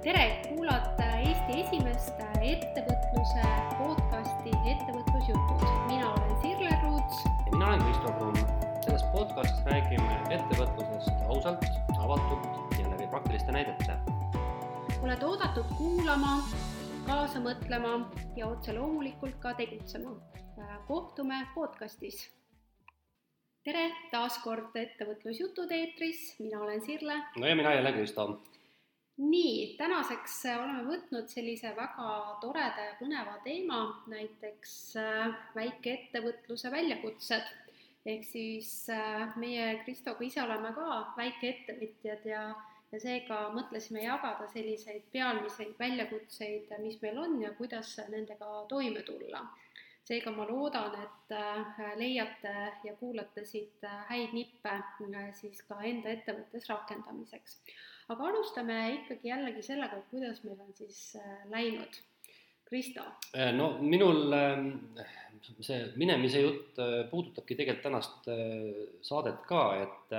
tere, kuulate Eesti esimest ettevõtluse podcasti Ettevõtlusjutud. mina olen Sirle Ruuts. ja mina olen Kristo Kruun. selles podcastis räägime ettevõtlusest ausalt, avatult ja läbi praktiliste näidete. oled oodatud kuulama, kaasa mõtlema ja otse loomulikult ka tegutsema. kohtume podcastis. tere taas kord Ettevõtlusjutud eetris, mina olen Sirle. no ja mina jälle Kristo nii, tänaseks oleme võtnud sellise väga toreda ja põneva teema, näiteks äh, väikeettevõtluse väljakutsed. ehk siis äh, meie Kristoga ise oleme ka väikeettevõtjad ja, ja seega mõtlesime jagada selliseid pealmiseid väljakutseid, mis meil on ja kuidas nendega toime tulla. seega ma loodan, et äh, leiate ja kuulate siit häid nippe siis ka enda ettevõttes rakendamiseks aga alustame ikkagi jällegi sellega, et kuidas meil on siis äh, läinud. Kristo. no minul ähm, see minemise jutt äh, puudutabki tegelikult tänast äh, saadet ka, et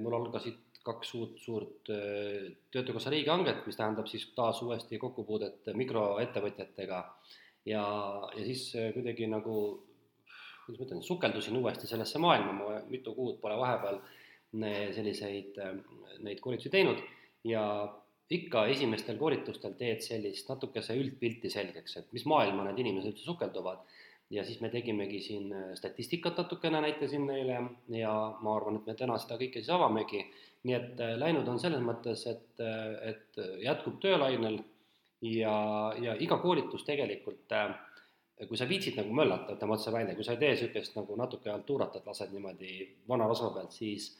mul algasid kaks uut suurt Töötukassa riigihanget, mis tähendab siis taas uuesti kokkupuudet mikroettevõtjatega ja, ja siis kuidagi nagu, kuidas ma ütlen, sukeldusin uuesti sellesse maailma, ma mitu kuud pole vahepeal äh, selliseid, neid koolitusi teinud ja ikka esimestel koolitustel teed sellist natukese üldpilti selgeks, et mis maailma need inimesed üldse sukelduvad. ja siis me tegimegi siin statistikat natukene, näitasin neile ja ma arvan, et me täna seda kõike siis avamegi. nii et äh, läinud on selles mõttes, et, äh, et jätkub töölainel ja, ja iga koolitus tegelikult äh, kui sa viitsid nagu möllata, ütleme otse välja, kui sa ei tee niisugust nagu natuke haltuurat, et lased niimoodi vana rasva pealt, siis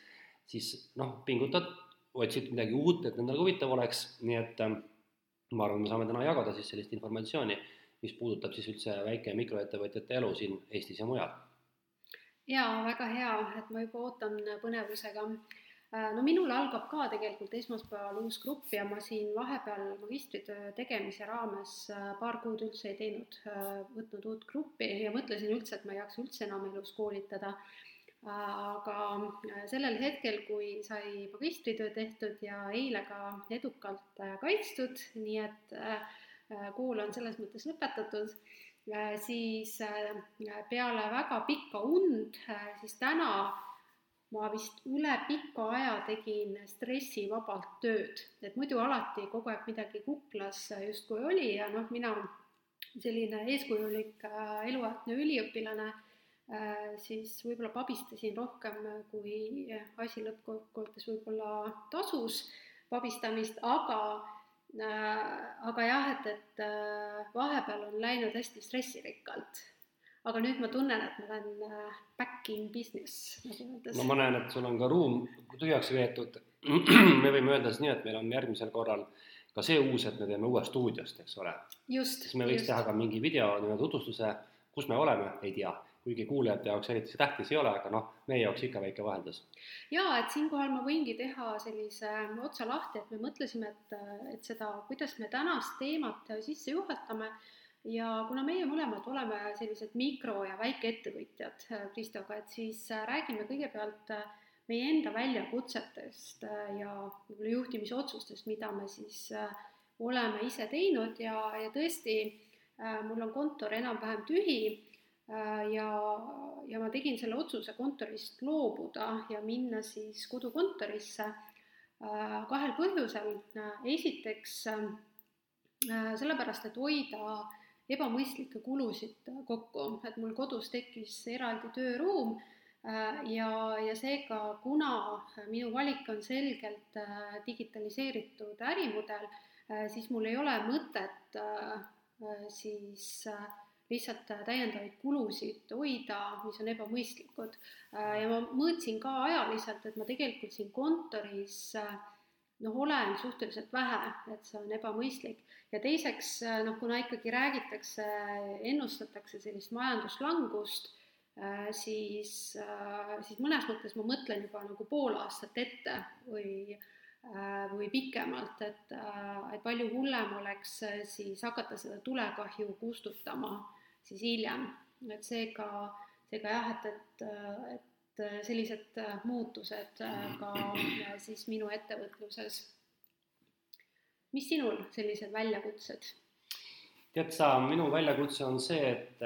siis noh, pingutad, otsid midagi uut, et nendel huvitav oleks, nii et ähm, ma arvan, me saame täna jagada siis sellist informatsiooni, mis puudutab siis üldse väike- ja mikroettevõtjate elu siin Eestis ja mujal. jaa, väga hea, et ma juba ootan põnevusega. Äh, no minul algab ka tegelikult esmaspäeval uus grupp ja ma siin vahepeal magistritöö tegemise raames äh, paar kuud üldse ei teinud, äh, võtnud uut gruppi ja mõtlesin üldse, et ma ei jaksa üldse enam elus koolitada aga äh, sellel hetkel, kui sai magistritöö tehtud ja eile ka edukalt äh, kaitstud, nii et äh, kool on selles mõttes lõpetatud, siis peale väga pikka und, siis täna ma vist üle pika aja tegin stressivabalt tööd, et muidu alati kogu aeg midagi kuklas justkui oli ja noh, mina selline eeskujulik eluaegne üliõpilane siis võib-olla pabistasin rohkem, kui asi lõppkokkuvõttes võib-olla tasus pabistamist, aga äh, aga jah, et, et äh, vahepeal on läinud hästi stressirikkalt. aga nüüd ma tunnen, et ma olen back in business, nagu öeldes. no ma näen, et sul on ka ruum tühjaks veetud. me võime öelda siis nii, et meil on järgmisel korral ka see uus, et me teeme uue stuudiost, eks ole. siis me võiks just. teha ka mingi video nii-öelda tutvustuse, kus me oleme, ei tea kuigi kuulajate jaoks eriti see tähtis ei ole, aga noh, meie jaoks ikka väike vaheldus. jaa, et siinkohal ma võingi teha sellise otsa lahti, et me mõtlesime, et, et seda, kuidas me tänast teemat sisse juhatame. Ja kuna meie mõlemad oleme sellised mikro- ja väikeettevõtjad Kristoga, et siis räägime kõigepealt meie enda väljakutsetest ja võib-olla juhtimisotsustest, mida me siis oleme ise teinud. Ja, ja tõesti, mul on kontor enam-vähem tühi. Äh, ja, ja ma tegin selle otsuse kontorist loobuda ja minna siis kodukontorisse äh, kahel põhjusel. esiteks äh, sellepärast, et hoida ebamõistlikke kulusid kokku, et mul kodus tekkis eraldi tööruum ja, ja seega, kuna minu valik on selgelt digitaliseeritud ärimudel, siis mul ei ole mõtet siis äh, lihtsalt täiendavaid kulusid hoida, mis on ebamõistlikud. ja ma mõõtsin ka ajaliselt, et ma tegelikult siin kontoris noh, olen suhteliselt vähe, et see on ebamõistlik. ja teiseks noh, kuna ikkagi räägitakse, ennustatakse sellist majanduslangust, siis, siis mõnes mõttes ma mõtlen juba nagu pool aastat ette või või pikemalt, et, et palju hullem oleks siis hakata seda tulekahju kustutama siis hiljem, et seega, seega jah, et, et, et sellised muutused ka siis minu ettevõtluses. mis sinul sellised väljakutsed? tead sa, minu väljakutse on see, et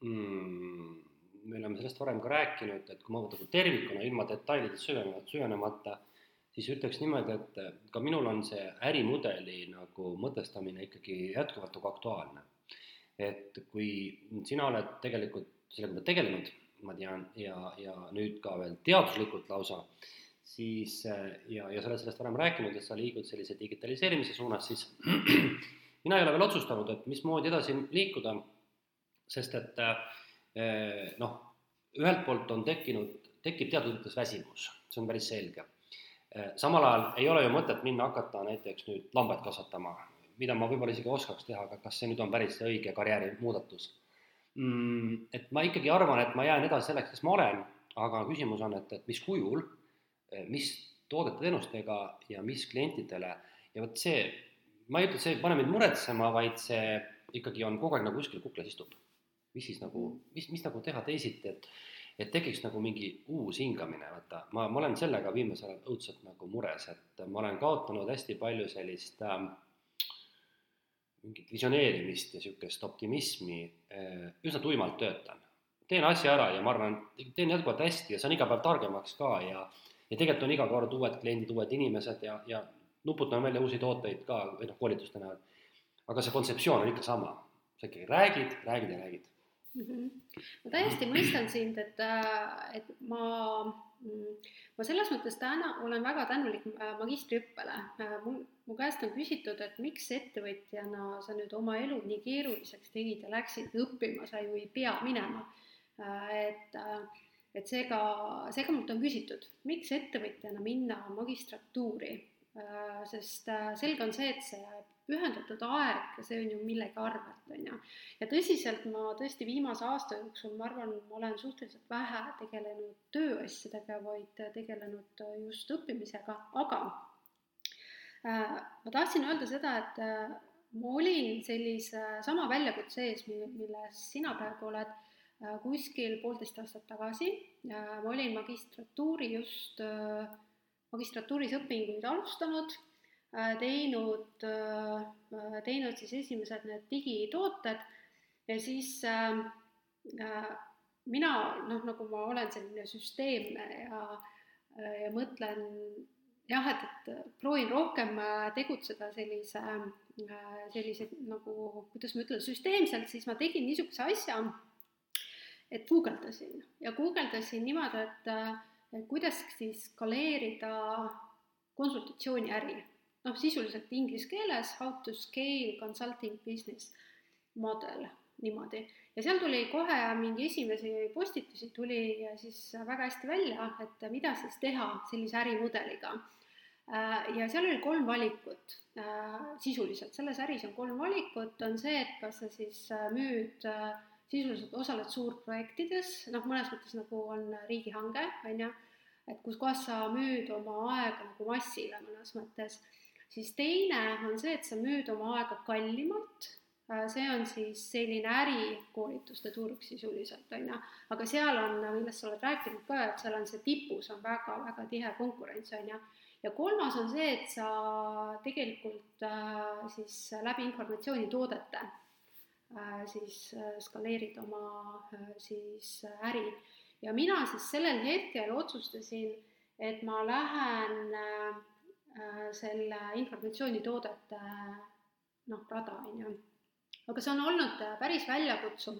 mm, me oleme sellest varem ka rääkinud, et kui ma võtan tervikuna ilma detailidest süvenemata, süvenemata, siis ütleks niimoodi, et ka minul on see ärimudeli nagu mõtestamine ikkagi jätkuvalt nagu aktuaalne. Et kui sina oled tegelikult sellega tegelenud, ma tean, ja, ja nüüd ka veel teaduslikult lausa, siis ja, ja sa oled sellest varem rääkinud, et sa liigud sellise digitaliseerimise suunas, siis mina ei ole veel otsustanud, et mismoodi edasi liikuda, sest et eh, noh, ühelt poolt on tekkinud, tekib teatud mõttes väsimus, see on päris selge. Eh, samal ajal ei ole ju mõtet minna hakata näiteks nüüd lambaid kasvatama, mida ma võib-olla isegi oskaks teha, aga kas see nüüd on päris õige karjäärimuudatus mm,? et ma ikkagi arvan, et ma jään edasi selleks, kes ma olen, aga küsimus on, et, et mis kujul, mis toodete-teenustega ja mis klientidele ja vot see, ma ei ütle, et see ei pane mind muretsema, vaid see ikkagi on kogu aeg nagu kuskil kuklas istub. mis siis nagu, mis, mis nagu teha teisiti, et et tekiks nagu mingi uus hingamine, vaata, ma, ma olen sellega viimasel ajal õudselt nagu mures, et ma olen kaotanud hästi palju sellist äh, mingit visioneerimist ja niisugust optimismi äh,, üsna tuimalt töötan. teen asja ära ja ma arvan, teen jätkuvalt hästi ja saan iga päev targemaks ka ja ja tegelikult on iga kord uued kliendid, uued inimesed ja, ja nuputame välja uusi tooteid ka, või noh, koolituste näol. aga see kontseptsioon on ikka sama, sa ikkagi räägid, räägid ja räägid mm. -hmm. ma täiesti mõistan sind, et, äh, et ma, ma selles mõttes täna olen väga tänulik äh, magistriõppele. Äh, mul, mu käest on küsitud, et miks ettevõtjana sa nüüd oma elu nii keeruliseks tegid ja läksid õppima, sa ju ei pea minema. et, et seega, seega mult on küsitud, miks ettevõtjana minna magistratuuri, sest selge on see, et see pühendatud aeg see on ju millegi arvelt, on ju. ja tõsiselt ma tõesti viimase aasta jooksul, ma arvan, ma olen suhteliselt vähe tegelenud tööasjadega, vaid tegelenud just õppimisega, aga äh, ma tahtsin öelda seda, et äh, ma olin sellise sama väljakutse ees, milles sina praegu oled äh,, kuskil poolteist aastat tagasi äh,. ma olin magistratuuri just äh,, magistratuuris õpinguid alustanud Äh, teinud, äh, teinud siis esimesed need digitooted ja siis äh, äh, mina noh, nagu ma olen selline süsteemne ja, ja mõtlen jah, et, et proovin rohkem tegutseda sellise, sellise nagu, kuidas ma ütlen, süsteemselt, siis ma tegin niisuguse asja, et guugeldasin. Ja guugeldasin niimoodi, et, et kuidas siis skaleerida konsultatsiooniäri noh, sisuliselt inglise keeles how to scale consulting business model niimoodi. Ja seal tuli kohe mingi esimesi postitusi tuli siis väga hästi välja, et mida siis teha sellise ärimudeliga. ja seal oli kolm valikut. Sisuliselt, selles äris on kolm valikut, on see, et kas sa siis müüd sisuliselt osaled suurprojektides, noh, mõnes mõttes nagu on riigihange, on ju, et kus kohas sa müüd oma aega nagu massile mõnes mõttes. Siis teine on see, et sa müüd oma aega kallimalt, äh, see on siis selline ärikoolituste turg sisuliselt, on ju, aga seal on, millest sa oled rääkinud ka, et seal on see tipus on väga-väga tihe konkurents, on ju, ja kolmas on see, et sa tegelikult äh, siis läbi informatsioonitoodete siis äh, skaleerid oma äh, siis äri ja mina siis sellel hetkel otsustasin, et ma lähen äh, Äh, selle informatsioonitoodete noh, rada, on ju. aga see on olnud äh, päris väljakutsuv,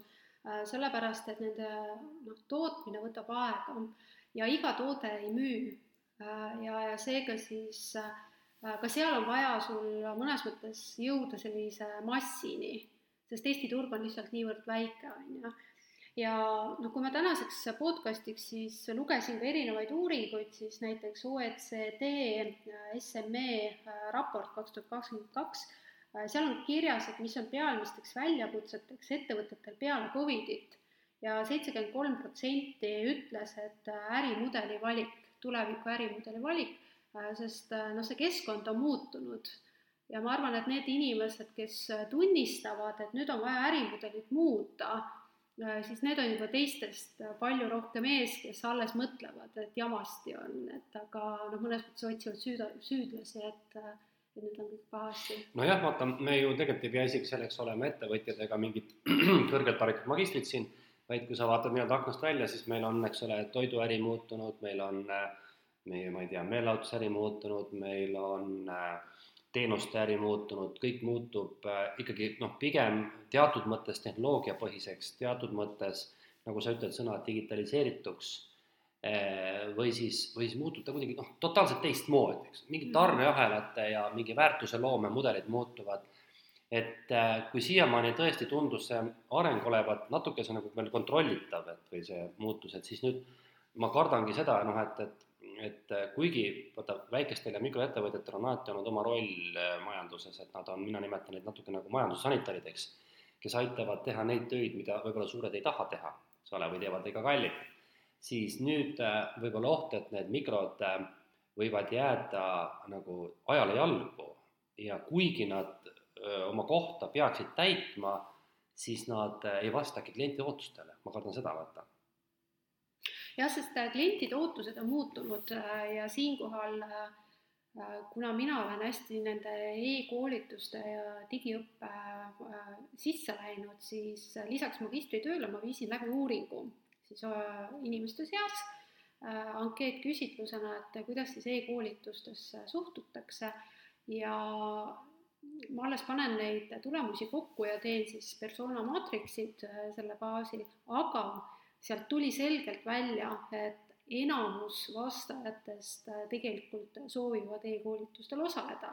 äh, sellepärast et nende noh, tootmine võtab aega ja iga toode ei müü. ja, ja seega siis ka seal on vaja sul mõnes mõttes jõuda sellise massini, sest Eesti turg on lihtsalt niivõrd väike, on ju. Ja noh, kui ma tänaseks podcastiks siis lugesin ka erinevaid uuringuid, siis näiteks OECD äh, SME äh, raport kaks tuhat kakskümmend kaks, äh, seal on kirjas, et mis on peamisteks väljakutseteks ettevõtetel peale Covidit. Ja seitsekümmend kolm protsenti ütles, et ärimudeli valik, tuleviku ärimudeli valik, sest noh, see keskkond on muutunud ja ma arvan, et need inimesed, kes tunnistavad, et nüüd on vaja ärimudelit muuta, Äh, siis need on juba teistest äh, palju rohkem ees, kes alles mõtlevad, et jamasti on, et aga noh, mõnes mõttes otsivad süüda, süüdlasi, et, äh, et nüüd on kõik pahasti. nojah, vaata, me ju tegelikult ei pea isegi selleks olema ettevõtjad ega mingid kõrgelt haritud magistrid siin, vaid kui sa vaatad nii-öelda aknast välja, siis meil on, eks ole, toiduäri muutunud, meil on meie, ma ei tea, meelelahutusäri muutunud, meil on äh, teenuste äri muutunud, kõik muutub äh, ikkagi noh, pigem teatud mõttes tehnoloogiapõhiseks, teatud mõttes, nagu sa ütled, sõna digitaliseerituks äh, või siis, või siis muutub ta kuidagi noh, totaalselt teistmoodi, eks, mingi mhm. tarneahelate ja mingi väärtuse loome mudelid muutuvad. et äh, kui siiamaani tõesti tundus see areng olevat natukese nagu veel kontrollitav, et või see muutus, et siis nüüd ma kardangi seda, noh, et, et et äh, kuigi vaata, väikestel ja mikroettevõtetel on alati olnud oma roll äh, majanduses, et nad on, mina nimetan neid natuke nagu majandussanitarideks, kes aitavad teha neid töid, mida võib-olla suured ei taha teha, eks ole, või teevad liiga kallilt, siis nüüd äh, võib-olla oht, et need mikrod võivad jääda nagu ajale jalgu ja kuigi nad öö, oma kohta peaksid täitma, siis nad ei vastagi kliendi ootustele, ma kardan seda, vaata jah, sest äh, klientide ootused on muutunud äh, ja siinkohal äh, kuna mina olen hästi nende e-koolituste ja digiõppe sisse läinud, siis lisaks magistritööle ma viisin läbi uuringu siis inimeste seas ankeetküsitlusena, et kuidas siis e-koolitustesse suhtutakse. Ja ma alles panen neid tulemusi kokku ja teen siis persona maatriksid selle baasil, aga sealt tuli selgelt välja, et enamus vastajatest äh, tegelikult soovivad e-koolitustel osaleda.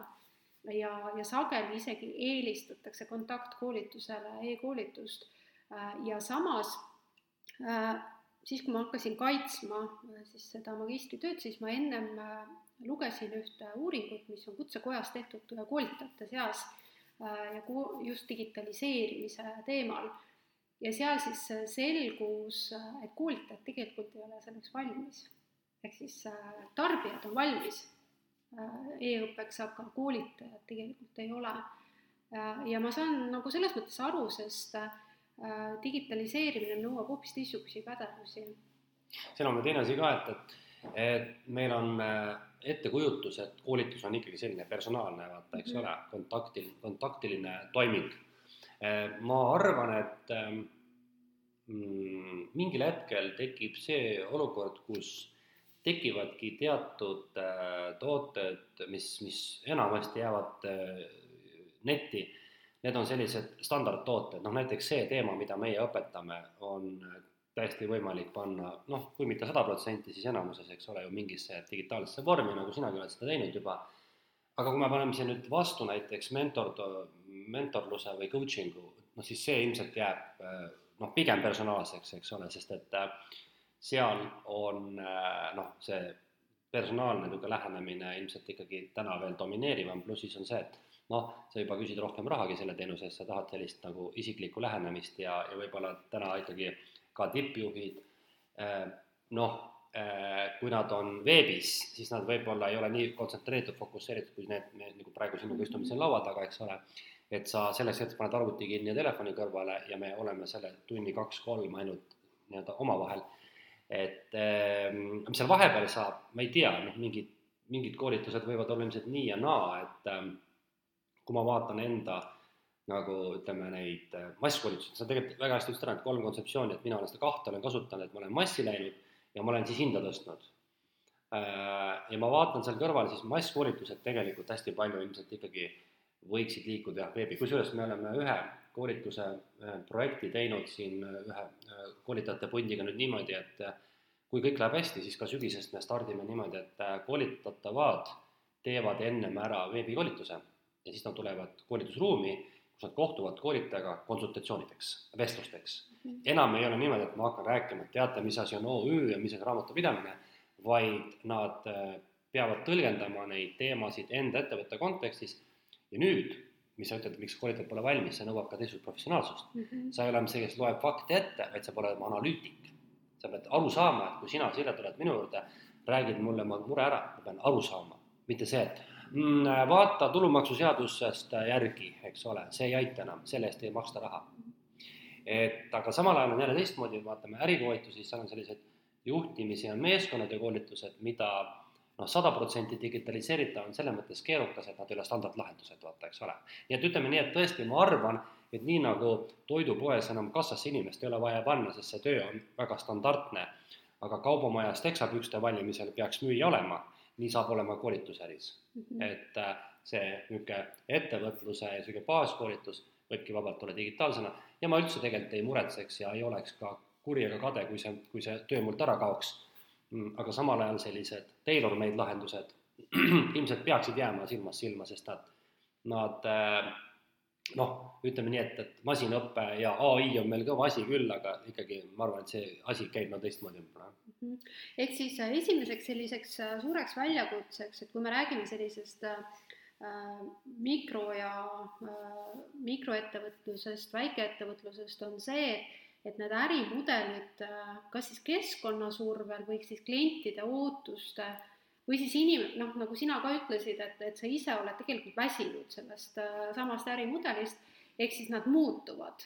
Ja, ja sageli isegi eelistatakse kontaktkoolitusele e-koolitust. Äh, ja samas äh, siis, kui ma hakkasin kaitsma siis seda magistritööd, siis ma ennem lugesin ühte uuringut, mis on Kutsekojas tehtud koolitajate seas ja just digitaliseerimise teemal ja seal siis äh, selgus, äh, et koolitajad tegelikult ei ole selleks valmis. ehk siis äh, tarbijad on valmis e-õppeks, aga koolitajad tegelikult ei ole. ja ma saan nagu selles mõttes aru, sest digitaliseerimine nõuab hoopis teistsuguseid pädevusi. siin on veel teine asi ka, et, et, et meil on ettekujutus, et koolitus on ikkagi selline personaalne, vaata, eks mm -hmm. ole, kontaktil, kontaktiline toiming Äh, ma arvan, et ähm, mm, mingil hetkel tekib see olukord, kus tekivadki teatud äh, tooted, mis, mis enamasti jäävad äh, netti, need on sellised standardtooted, noh näiteks see teema, mida meie õpetame, on täiesti võimalik panna noh, kui mitte sada protsenti, siis enamuses, eks ole ju mingisse digitaalsesse vormi, nagu sinagi oled seda teinud juba. Aga kui me paneme siia nüüd vastu näiteks mentor, mentorluse või coaching'u, noh siis see ilmselt jääb noh, pigem personaalseks, eks ole, sest et äh, seal on äh, noh, see personaalne niisugune lähenemine ilmselt ikkagi täna veel domineerivam, pluss siis on see, et noh, sa juba küsid rohkem rahagi selle teenuse eest, sa tahad sellist nagu isiklikku lähenemist ja, ja võib-olla täna ikkagi ka tippjuhid noh kui nad on veebis, siis nad võib-olla ei ole nii kontsentreeritud, fokusseeritud, kui need, me nagu praegu sinuga istume siin laua taga, eks ole. Et sa selleks hetkeks paned arvuti kinni ja telefoni kõrvale ja me oleme selle tunni kaks-kolm ainult nii-öelda omavahel. et ähm, mis seal vahepeal saab, ma ei tea, noh, mingid, mingid koolitused võivad olla ilmselt nii ja naa, et ähm, kui ma vaatan enda nagu ütleme, neid äh, masskoolitusi, sa tegelikult väga hästi ütlesid ära, et kolm kontseptsiooni, et mina olen seda kahte olen kasutanud, et ma olen massi läinud ja ma olen siis hinda tõstnud. Äh, ja ma vaatan seal kõrval siis masskoolitused tegelikult hästi palju ilmselt ikkagi võiksid liikuda jah, veebi, kusjuures me oleme ühe koolituse äh, projekti teinud siin äh, ühe koolitajate pundiga nüüd niimoodi, et kui kõik läheb hästi, siis ka sügisest me stardime niimoodi, et koolitatavad teevad ennem ära veebikoolituse ja siis nad tulevad koolitusruumi kus nad kohtuvad koolitajaga konsultatsioonideks, vestlusteks. Enam ei ole niimoodi, et ma hakkan rääkima, et teate, mis asi on OÜ ja mis on raamatupidamine, vaid nad äh, peavad tõlgendama neid teemasid enda ettevõtte kontekstis ja nüüd, mis sa ütled, miks koolitajad pole valmis, see nõuab ka teistsugust professionaalsust mm. -hmm. sa ei ole see, kes loeb fakte ette, vaid sa pead olema analüütik. sa pead aru saama, et kui sina, Sirje, tuled minu juurde, räägid mulle oma mure ära, ma pean aru saama, mitte see, et Mm, vaata tulumaksuseadusest järgi, eks ole, see ei aita enam, selle eest ei maksta raha. et aga samal ajal on jälle teistmoodi, vaatame ärikoolitusi, seal on sellised juhtimise ja meeskonnade koolitused, mida noh, sada protsenti digitaliseeritav on selles mõttes keerukas, et nad ei ole standardlahendused, vaata, eks ole. nii et ütleme nii, et tõesti, ma arvan, et nii nagu toidupoes enam kassasse inimest ei ole vaja panna, sest see töö on väga standardne, aga kaubamajas teksapükste valimisel peaks müüja olema, nii saab olema koolitusäris mm. -hmm. et äh, see niisugune ettevõtluse ja niisugune baaskoolitus võibki vabalt olla digitaalsena ja ma üldse tegelikult ei muretseks ja ei oleks ka kuri ega kade, kui see, kui see töö mult ära kaoks aga samal ajal sellised tailor-made lahendused ilmselt peaksid jääma silmast silma, sest nad, nad äh, noh, ütleme nii, et, et masinõpe ja ai on meil kõva asi küll, aga ikkagi ma arvan, et see asi käib no teistmoodi võib-olla. Mhm. ehk siis äh, esimeseks selliseks äh, suureks väljakutseks, et kui me räägime sellisest mikro- ja mikroettevõtlusest, väikeettevõtlusest, on see, et et need ärimudelid äh, kas siis keskkonna survel või siis klientide ootuste või siis inim-, noh, nagu sina ka ütlesid, et, et sa ise oled tegelikult väsinud sellest äh, samast ärimudelist, ehk siis nad muutuvad.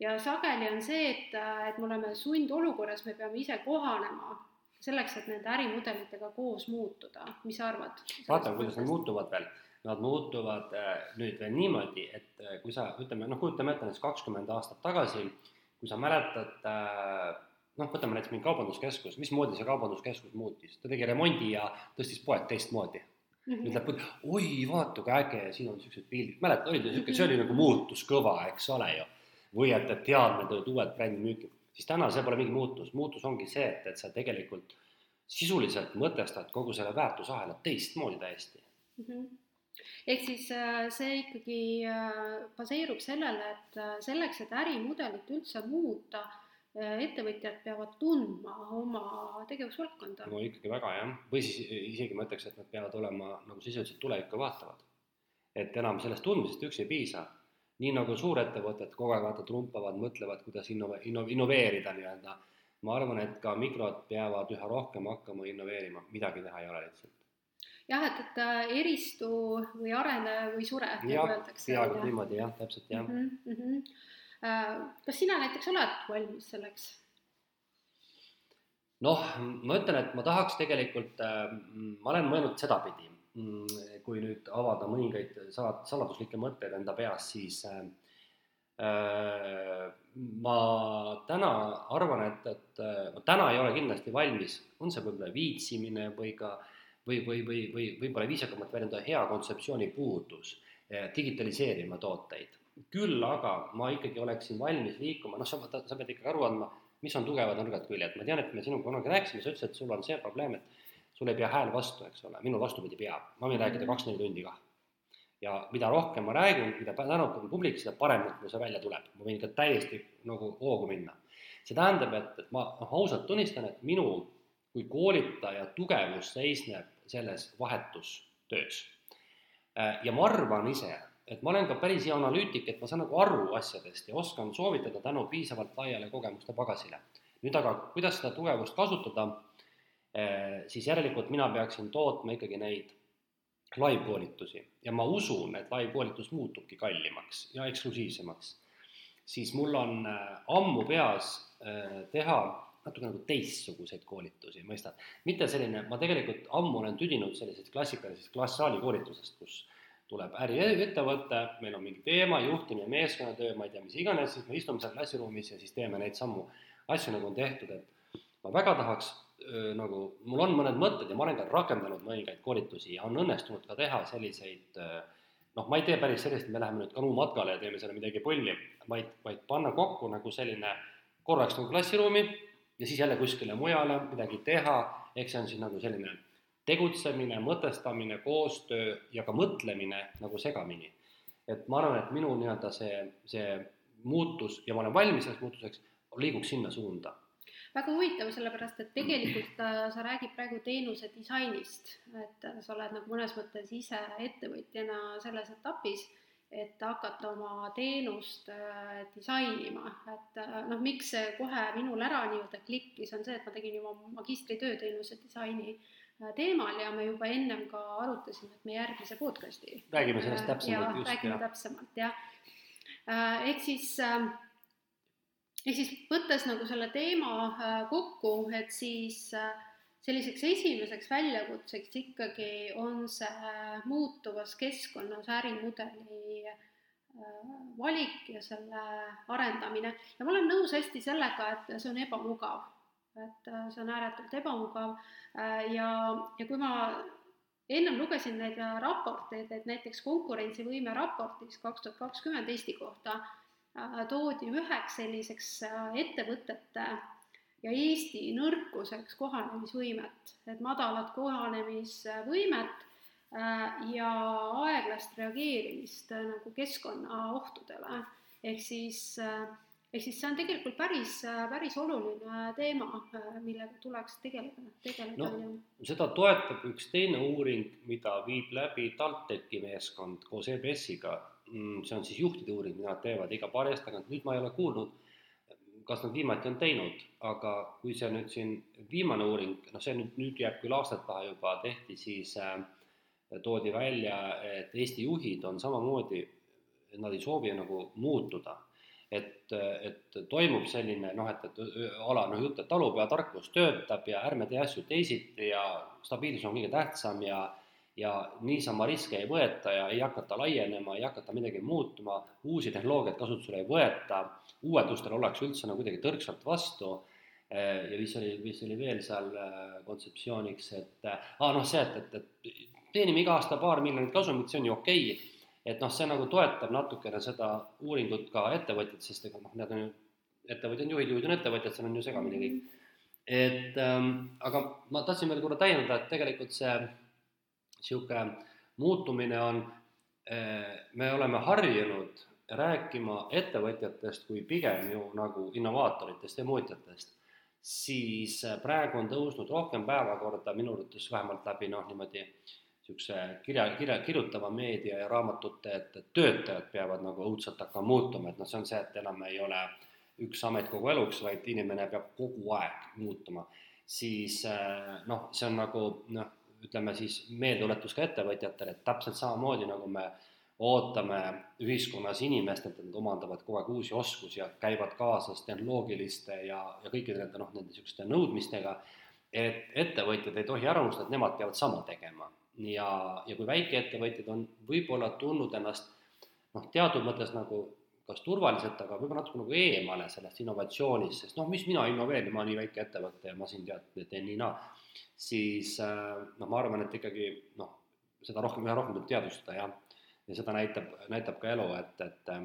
ja sageli on see, et, äh, et me oleme sundolukorras, me peame ise kohanema selleks, et nende ärimudelitega koos muutuda, mis sa arvad? vaatame, kuidas nad muutuvad veel. Nad muutuvad nüüd veel niimoodi, et kui sa, ütleme, noh, kujutame ette näiteks kakskümmend aastat tagasi äh, kui sa mäletad, äh, noh, võtame näiteks mingi kaubanduskeskus, mismoodi see kaubanduskeskus muutis, ta tegi remondi ja tõstis poed teistmoodi mm. -hmm. nüüd läheb, oi, vaata kui äge, siin on niisugused pildid, mäletad, oli niisugune, see oli nagu muutus kõva, eks ole ju. või et, et teadmed olid uued brändi müüki, siis täna see pole mingi muutus, muutus ongi see, et, et sa tegelikult sisuliselt mõtestad kogu selle väärtusahela teistmoodi täiesti mm. -hmm ehk siis äh, see ikkagi äh, baseerub sellele, et äh, selleks, et ärimudelit üldse muuta, ettevõtjad peavad tundma oma tegevusvaldkonda. no ikkagi väga jah, või siis isegi ma ütleks, et nad peavad olema, nagu ütlesid, tulevikku vaatavad. et enam sellest tundmisest üksi ei piisa. nii nagu suurettevõtted kogu aeg vaata trumpavad, mõtlevad, kuidas innove-, inno-, innoveerida nii-öelda, ma arvan, et ka mikrod peavad üha rohkem hakkama innoveerima, midagi teha ei ole lihtsalt jah, et, et äh, eristu või arene või sure, nagu öeldakse. peaaegu niimoodi jah, täpselt jah mm. -hmm. kas sina näiteks oled valmis selleks? noh, ma ütlen, et ma tahaks tegelikult, äh, ma olen mõelnud sedapidi, mm, kui nüüd avada mõningaid salad, saladuslikke mõtteid enda peas, siis äh, ma täna arvan, et, et ma täna ei ole kindlasti valmis, on see võib-olla viitsimine või ka äh, või, või, või, või võib-olla viisakamalt väljendada, hea kontseptsiooni puudus eh, digitaliseerima tooteid. küll aga ma ikkagi oleksin valmis liikuma, noh, sa, sa pead ikkagi aru andma, mis on tugevad nõrgad küljed, ma tean, et me sinuga kunagi rääkisime, sa ütlesid, et sul on see probleem, et sul ei pea hääl vastu, eks ole, minul vastupidi peab, ma võin rääkida kaks-neli tundi kah. ja mida rohkem ma räägin, mida tänulikum publik, seda paremini mul see välja tuleb, ma võin ka täiesti nagu hoogu minna. see tähendab, et, et ma noh, ausalt tunnistan, et minu kui koolitaja tugevus seisneb selles vahetustöös. Äh, ja ma arvan ise, et ma olen ka päris hea analüütik, et ma saan nagu aru asjadest ja oskan soovitada tänu piisavalt laiale kogemuste pagasile. nüüd aga, kuidas seda tugevust kasutada, äh, siis järelikult mina peaksin tootma ikkagi neid live-koolitusi ja ma usun, et live-koolitus muutubki kallimaks ja eksklusiivsemaks. siis mul on äh, ammu peas teha natuke nagu teistsuguseid koolitusi, mõistad? mitte selline, ma tegelikult ammu olen tüdinud sellisest klassikalisest klasssaali koolitusest, kus tuleb äriettevõte, meil on mingi teema, juhtimine, meeskonnatöö, ma ei tea, mis iganes, siis me istume seal klassiruumis ja siis teeme neid samu asju, nagu on tehtud, et ma väga tahaks nagu, mul on mõned mõtted ja ma olen ka rakendanud mõningaid koolitusi ja on õnnestunud ka teha selliseid noh, ma ei tee päris sellist, et me läheme nüüd kanumatkale ja teeme seal midagi pulli, vaid, vaid panna kokku nagu selline korraks nagu klassiruumi ja siis jälle kuskile mujale midagi teha, eks see on siis nagu selline tegutsemine, mõtestamine, koostöö ja ka mõtlemine nagu segamini. et ma arvan, et minu nii-öelda see, see muutus ja ma olen valmis selleks muutuseks, liiguks sinna suunda. Väga huvitav, sellepärast et tegelikult sa räägid praegu teenuse disainist, et sa oled nagu mõnes mõttes ise ettevõtjana selles etapis et hakata oma teenust äh, disainima, et äh, noh, miks see kohe minul ära nii-öelda klikkis, on see, et ma tegin juba magistritöö teenuse disaini äh, teemal ja me juba ennem ka arutasime, et me järgmise podcast'i räägime sellest täpsemalt just, räägime jah. täpsemalt, jah. ehk siis ähm, ehk siis võttes nagu selle teema kokku, et siis selliseks esimeseks väljakutseks ikkagi on see muutuvas keskkonnas ärimudeli valik ja selle arendamine ja ma olen nõus hästi sellega, et see on ebamugav. et see on ääretult ebamugav ja, ja kui ma ennem lugesin neid raporteid, et näiteks konkurentsivõime raportis kaks tuhat kakskümmend Eesti kohta äh, toodi üheks selliseks äh, ettevõtete ja Eesti nõrkuseks kohanemisvõimet, et madalat kohanemisvõimet äh, ja aeglast reageerimist nagu keskkonnaohtudele. ehk siis äh, ehk siis see on tegelikult päris, päris oluline teema, millega tuleks tegeleda, tegeleda no,. seda toetab üks teine uuring, mida viib läbi TalTechi meeskond koos EBS-iga. Mm, see on siis juhtide uuring, mida nad teevad iga paari aasta tagant, nüüd ma ei ole kuulnud, kas nad viimati on teinud, aga kui see nüüd siin viimane uuring, noh, see nüüd, nüüd jääb küll aastate taha juba, tehti, siis äh, toodi välja, et Eesti juhid on samamoodi, nad ei soovi nagu muutuda. Et, et toimub selline noh, et, et ala noh, jutt, et talupojatarkus töötab ja ärme tee asju teisiti ja stabiilsus on kõige tähtsam ja ja niisama riske ei võeta ja ei hakata laienema, ei hakata midagi muutuma, uusi tehnoloogiaid kasutusele ei võeta, uuendustele ollakse üldse nagu kuidagi tõrksalt vastu ja mis oli, mis oli veel seal äh, kontseptsiooniks, et aa ah, noh, see, et, et, et teenime iga aasta paar miljonit kasumit, see on ju okei okay et noh, see nagu toetab natukene seda uuringut ka ettevõtjad, sest ega noh, need on ju, ettevõtjad on juhid, juhid on ettevõtjad, seal on ju segamini kõik. et ähm, aga ma tahtsin veel korra täiendada, et tegelikult see niisugune muutumine on äh,, me oleme harjunud rääkima ettevõtjatest kui pigem ju nagu innovaatoritest ja muutjatest, siis äh, praegu on tõusnud rohkem päevakorda minu arvates vähemalt läbi noh, niimoodi niisuguse kirja, kirja, kirjutava meedia ja raamatute, et töötajad peavad nagu õudselt hakkama muutuma, et noh, see on see, et enam ei ole üks amet kogu eluks, vaid inimene peab kogu aeg muutuma, siis eh, noh, see on nagu noh, ütleme siis meeldetuletus ka ettevõtjatele, et täpselt samamoodi nagu me ootame ühiskonnas inimestelt, et nad omandavad kogu aeg uusi oskusi ja käivad kaasas tehnoloogiliste ja, ja kõikide nende noh, nende niisuguste nõudmistega, et ettevõtjad ei tohi ära unustada, et nemad peavad sama tegema. Ja, ja kui väikeettevõtjad on võib-olla tundnud ennast noh, teatud mõttes nagu kas turvaliselt, aga võib-olla natuke nagu eemale sellest innovatsioonist, sest noh, mis mina innoveerin, ma olen nii väike ettevõte ja ma siin tead, teen nii naa, siis äh, noh, ma arvan, et ikkagi noh, seda rohkem, üha rohkem tuleb teadvustada ja, ja seda näitab, näitab ka elu, et, et äh,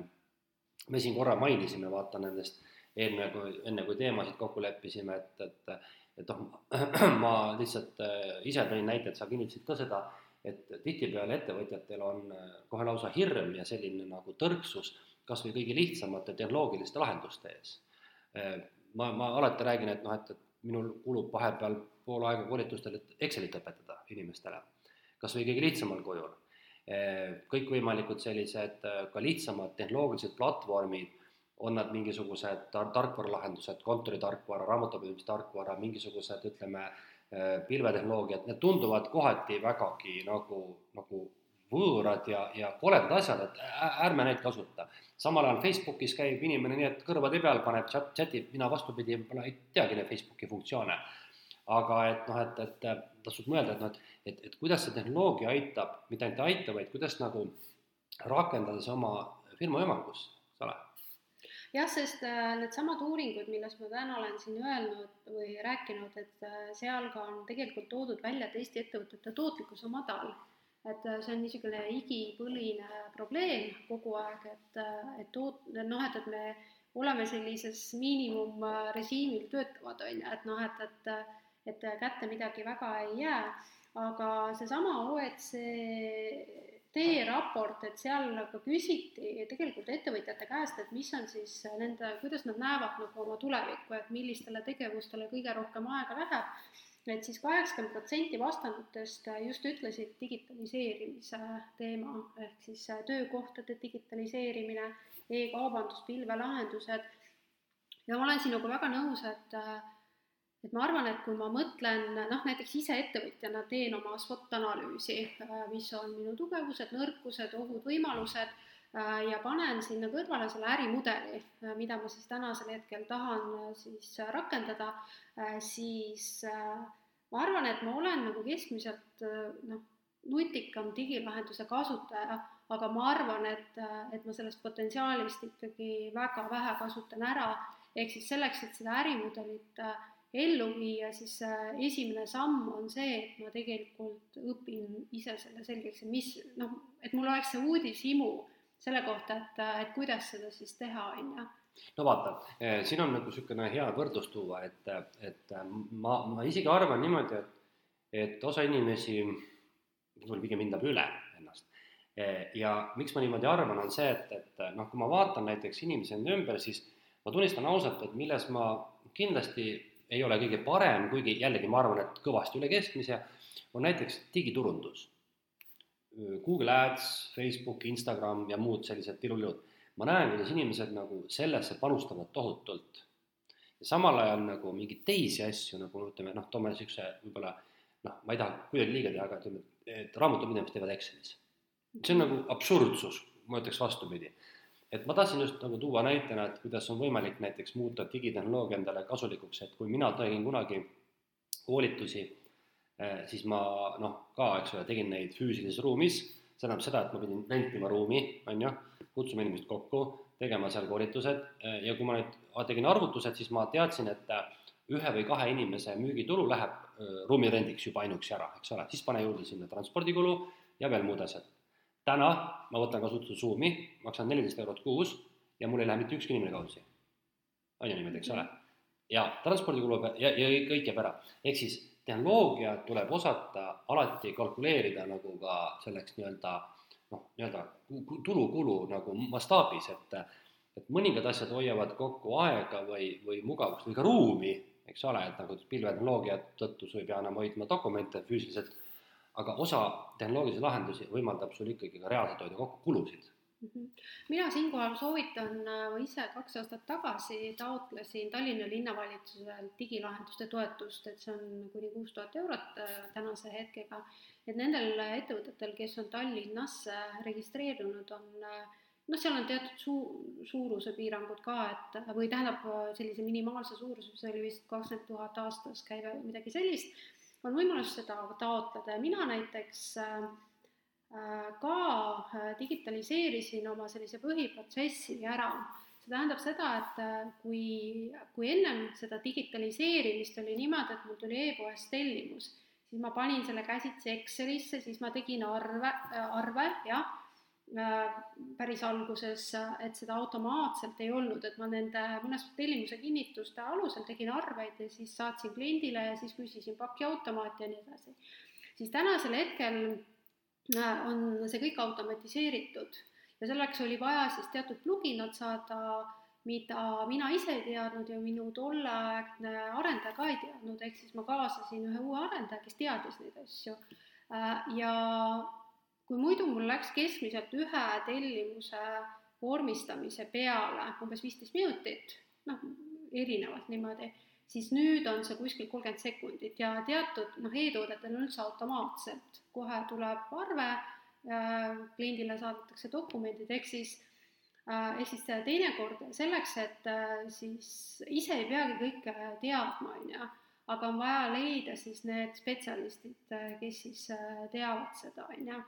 me siin korra mainisime, vaata nendest eelmine, kui enne kui teemasid kokku leppisime, et, et et noh, ma lihtsalt äh, ise tõin näite, et sa kinnitasid ka seda, et tihtipeale ettevõtjatel on kohe lausa hirm ja selline nagu tõrksus kas või kõige lihtsamate tehnoloogiliste lahenduste ees. Ma, ma alati räägin, et noh, et, et minul kulub vahepeal pool aega koolitustel, et Excelit õpetada inimestele, kas või kõige lihtsamal kujul. kõikvõimalikud sellised ka lihtsamad tehnoloogilised platvormid on nad mingisugused tar-, tarkvaralahendused, kontoritarkvara, raamatupidamistarkvara, mingisugused ütleme, pilvetehnoloogiad, need tunduvad kohati vägagi nagu, nagu võõrad ja, ja koledad asjad, et ärme neid kasuta. samal ajal Facebookis käib inimene nii, et kõrvade peal paneb chat, chatib, mina vastupidi, võib-olla ei teagi neid Facebooki funktsioone. aga et noh, et, et tasub mõelda, et noh, et, et, et kuidas see tehnoloogia aitab, mitte ainult ei aita, vaid kuidas nagu rakendada see oma firma emakus, eks ole jah, sest äh, needsamad uuringud, millest ma täna olen siin öelnud või rääkinud, et äh, seal ka on tegelikult toodud välja, et Eesti ettevõtete tootlikkus on madal. Et äh, see on niisugune igipõline probleem kogu aeg, et, et toot-, noh, et, et me oleme sellises miinimumrežiimil töötavad, on ju, et noh, et, et et kätte midagi väga ei jää, aga seesama OECD teeraport, et seal ka küsiti tegelikult ettevõtjate käest, et mis on siis nende, kuidas nad näevad nagu oma tulevikku, et millistele tegevustele kõige rohkem aega läheb, et siis kaheksakümmend protsenti vastanutest just ütlesid digitaliseerimise teema, ehk siis töökohtade digitaliseerimine e, e-kaubandus, pilvelahendused, ja ma olen siin nagu väga nõus, et et ma arvan, et kui ma mõtlen, noh näiteks ise ettevõtjana teen oma SWOT analüüsi, äh, mis on minu tugevused, nõrkused, ohud, võimalused äh, ja panen sinna kõrvale selle ärimudeli, äh, mida ma siis tänasel hetkel tahan siis rakendada, siis ma arvan, et ma olen nagu keskmiselt noh, nutikam digilahenduse kasutaja, aga ma arvan, et, et ma sellest potentsiaalist ikkagi väga vähe kasutan ära, ehk siis selleks, et seda ärimudelit äh, ellu viia, siis äh, esimene samm on see, et ma tegelikult õpin ise selle selgeks ja mis noh, et mul oleks see uudishimu selle kohta, et, et kuidas seda siis teha, on ju no vaata, eh, siin on nagu niisugune hea võrdlus tuua, et, et ma, ma isegi arvan niimoodi, et, et osa inimesi võib-olla pigem hindab üle ennast. Eh, ja miks ma niimoodi arvan, on see, et, et noh, kui ma vaatan näiteks inimesi enda ümber, siis ma tunnistan ausalt, et milles ma kindlasti ei ole kõige parem, kuigi jällegi ma arvan, et kõvasti üle keskmise, on näiteks digiturundus. Google Ads, Facebook, Instagram ja muud sellised tilulilud. Ma näen, kuidas inimesed nagu sellesse panustavad tohutult. ja samal ajal nagu mingeid teisi asju nagu ütleme noh, toome niisuguse võib-olla noh, ma ei taha kuidagi liiga teha, aga ütleme, et raamatupidamist teevad Excelis. see on nagu absurdsus, ma ütleks vastupidi et ma tahtsin just nagu tuua näitena, et kuidas on võimalik näiteks muuta digitehnoloogia endale kasulikuks, et kui mina tegin kunagi koolitusi, eh, siis ma noh, ka, eks ole, tegin neid füüsilises ruumis, see tähendab seda, et ma pidin rentima ruumi, on ju, kutsuma inimesed kokku, tegema seal koolitused eh, ja kui ma nüüd tegin arvutused, siis ma teadsin, et ühe või kahe inimese müügitulu läheb eh, ruumirendiks juba ainuüksi ära, eks ole, siis pane juurde sinna transpordikulu ja veel muud asjad täna ma võtan kasutusele Zoomi, maksan neliteist eurot kuus ja mul ei lähe mitte ükski inimene kaotsi. on ju niimoodi, eks ole? ja transpordikulu ja, ja kõik jääb ära, ehk siis tehnoloogia tuleb osata alati kalkuleerida nagu ka selleks nii-öelda noh, nii-öelda tulu-kulu nagu mastaabis, et et mõningad asjad hoiavad kokku aega või, või mugavust või ka ruumi, eks ole, et nagu pilvetehnoloogia tõttu sa ei pea enam hoidma dokumente füüsiliselt aga osa tehnoloogilisi lahendusi võimaldab sul ikkagi ka reaalselt hoida kokku kulusid. Mina siinkohal soovitan, äh, ma ise kaks aastat tagasi taotlesin Tallinna linnavalitsuselt digilahenduste toetust, et see on kuni kuus tuhat eurot äh, tänase hetkega. et nendel ettevõtetel, kes on Tallinnas registreerunud, on noh, seal on teatud suu-, suuruse piirangud ka, et või tähendab sellise minimaalse suuruse, see oli vist kakskümmend tuhat aastas käive või midagi sellist on võimalus seda taotleda ja mina näiteks äh, äh, ka äh, digitaliseerisin oma sellise põhiprotsessi ära. see tähendab seda, et kui, kui ennem seda digitaliseerimist oli niimoodi, et mul tuli e-poest tellimus, siis ma panin selle käsitsi Excelisse, siis ma tegin arve, arve, jah Äh, päris alguses, et seda automaatselt ei olnud, et ma nende mõnes tellimuse kinnituste alusel tegin arveid ja siis saatsin kliendile ja siis küsisin pakiautomaati ja nii edasi. siis tänasel hetkel äh, on see kõik automatiseeritud. Ja selleks oli vaja siis teatud pluginat saada, mida mina ise ei teadnud ja minu tolleaegne arendaja ka ei teadnud, ehk siis ma kaasasin ühe uue arendaja, kes teadis neid asju. Äh, ja kui muidu mul läks keskmiselt ühe tellimuse vormistamise peale umbes viisteist minutit, noh, erinevalt niimoodi, siis nüüd on see kuskil kolmkümmend sekundit ja teatud noh, e-toodetel on üldse automaatselt, kohe tuleb arve äh,, kliendile saadetakse dokumendid, ehk siis äh,, ehk siis teinekord selleks, et äh, siis ise ei peagi kõike teadma, on ju, aga on vaja leida siis need spetsialistid, äh, kes siis äh, teavad seda, on ju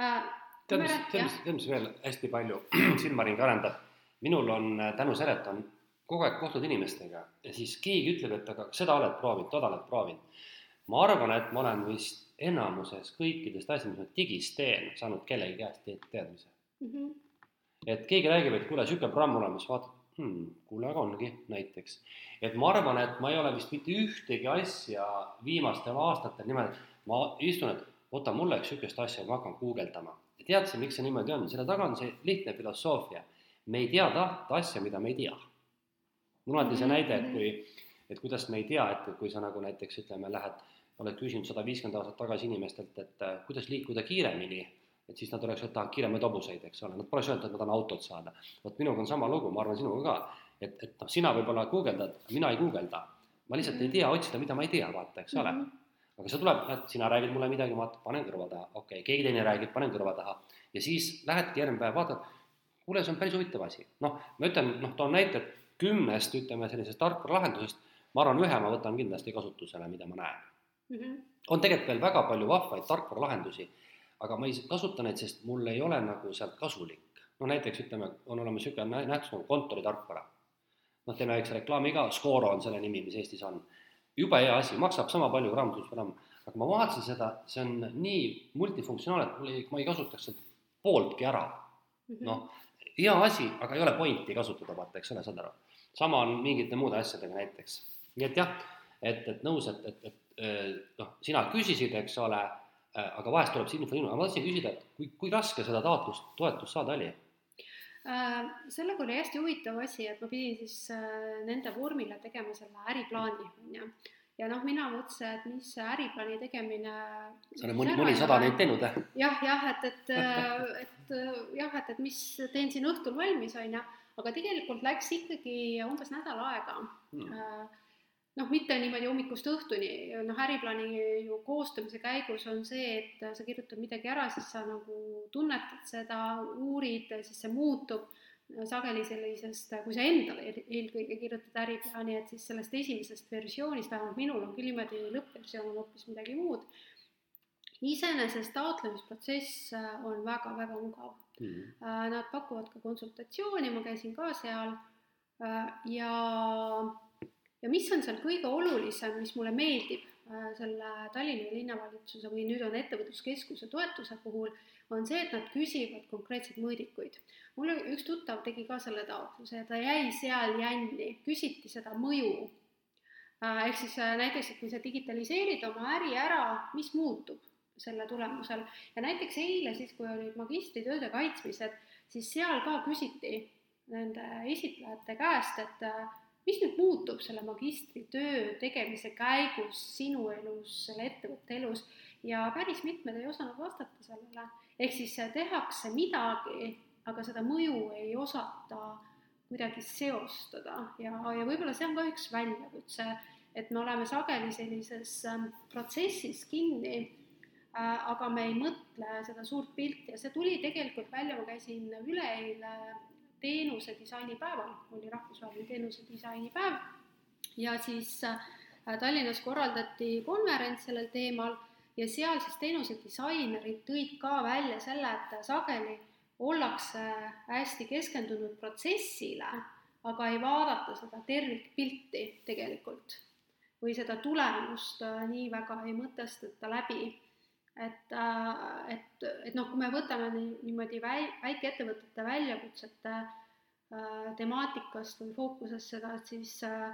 äh,. tead, mis, tead, mis, veel hästi palju silmaringi arendab? minul on äh, tänu sellele, et on kogu aeg kohtud inimestega ja siis keegi ütleb, et aga seda oled proovinud, toda oled proovinud. ma arvan, et ma olen vist enamuses kõikidest asjadest, mis ma digis teen, saanud kellegi käest teadmise mm. -hmm. et keegi räägib, et kuule, niisugune programm olemas, vaatad hmm,, kuule, aga ongi näiteks. et ma arvan, et ma ei ole vist mitte ühtegi asja viimastel aastatel niimoodi, ma istun, et oota, mul läks niisugust asja, ma hakkan guugeldama. ja tead sa, miks see niimoodi on, selle taga on see lihtne filosoofia. me ei tea tahta asja, mida me ei tea. Mul on alati see näide, et kui, et kuidas me ei tea, et kui sa nagu näiteks ütleme, lähed, oled küsinud sada viiskümmend aastat tagasi inimestelt, et äh, kuidas liikuda kiiremini, et siis nad oleks, et tahavad kiiremaid hobuseid, eks ole, nad poleks öelnud, et ma tahan autot saada. vot minuga on sama lugu, ma arvan sinuga ka, et, et noh, sina võib-olla guugeldad, mina ei guugelda. ma lihtsalt ei tea otsida, mida ma ei tea, vaata, eks ole mm. -hmm aga see tuleb, näed, sina räägid mulle midagi, ma panen kõrva taha, okei okay,, keegi teine räägib, panen kõrva taha ja siis lähedki järgmine päev, vaatad, kuule, see on päris huvitav asi. noh, ma ütlen, noh, toon näite, et kümnest, ütleme, sellisest tarkvaralahendusest ma arvan, ühe ma võtan kindlasti kasutusele, mida ma näen mm. -hmm. on tegelikult veel väga palju vahvaid tarkvaralahendusi, aga ma ei kasuta neid, sest mul ei ole nagu sealt kasulik. no näiteks ütleme, on olemas niisugune nähtus nagu kontoritarkvara. noh, teeme väikse reklaami ka, Scoro on selle nimi, mis Eestis on. jube hea asi, maksab sama palju kui raamatuprogramm, aga ma vaatasin seda, see on nii multifunktsionaalne, et mul ei, ma ei kasutaks sealt pooltki ära -hmm.. noh, hea asi, aga ei ole pointi kasutada, vaata, eks ole, saad aru. Sama on mingite muude asjadega näiteks. nii et jah, et, et nõus, et, et, et noh, sina küsisid, eks ole, aga vahest tuleb see info ilma, ma tahtsin küsida, et kui, kui raske seda taotlust, toetust saada oli? Äh, sellega oli hästi huvitav asi, et ma pidin siis äh, nende vormile tegema selle äriplaani, on ju ja noh, mina mõtlesin, et mis see äriplaani tegemine. sa oled mõni, mõnisada neid teinud, jah? jah, jah, et, et, et jah, et, et mis teen siin õhtul valmis, on ju, aga tegelikult läks ikkagi umbes nädal aega. Hmm noh, mitte niimoodi hommikust õhtuni, noh, äriplaani ju koostamise käigus on see, et sa kirjutad midagi ära, siis sa nagu tunnetad seda, uurid, siis see muutub. Sageli sellisest, kui sa endale eelkõige kirjutad äriplaani, et siis sellest esimesest versioonist, vähemalt minul on küll niimoodi, lõppversioon on hoopis midagi muud. iseenesest taotlemisprotsess on väga-väga mugav mm. Nad pakuvad ka konsultatsiooni, ma käisin ka seal äh, ja, ja mis on seal kõige olulisem, mis mulle meeldib selle Tallinna linnavalitsuse või nüüd on ettevõtluskeskuse toetuse puhul, on see, et nad küsivad konkreetseid mõõdikuid. mul üks tuttav tegi ka selle taotluse ja ta jäi seal jänni, küsiti seda mõju. Äh, ehk siis äh, näiteks, et kui sa digitaliseerid oma äri ära, mis muutub selle tulemusel. Ja näiteks eile siis, kui olid magistritööde kaitsmised, siis seal ka küsiti nende esitlejate käest, et äh, mis nüüd muutub selle magistritöö tegemise käigus sinu elus, selle ettevõtte elus? Ja päris mitmed ei osanud vastata sellele. Ehk siis tehakse midagi, aga seda mõju ei osata kuidagi seostada. Ja, ja võib-olla see on ka üks väljakutse, et me oleme sageli sellises ähm, protsessis kinni aga me ei mõtle seda suurt pilti ja see tuli tegelikult välja, ma käisin üleeile teenuse disainipäeval, oli rahvusvaheline teenuse disainipäev ja siis äh, Tallinnas korraldati konverents sellel teemal ja seal siis teenusedisainerid tõid ka välja selle, et sageli ollakse hästi keskendunud protsessile, aga ei vaadata seda tervikpilti tegelikult või seda tulemust äh, nii väga ei mõtestata läbi. Et, äh, et, et noh, kui me võtame niimoodi väi-, väikeettevõtete väljakutsete äh, temaatikast või fookusest seda, et siis äh,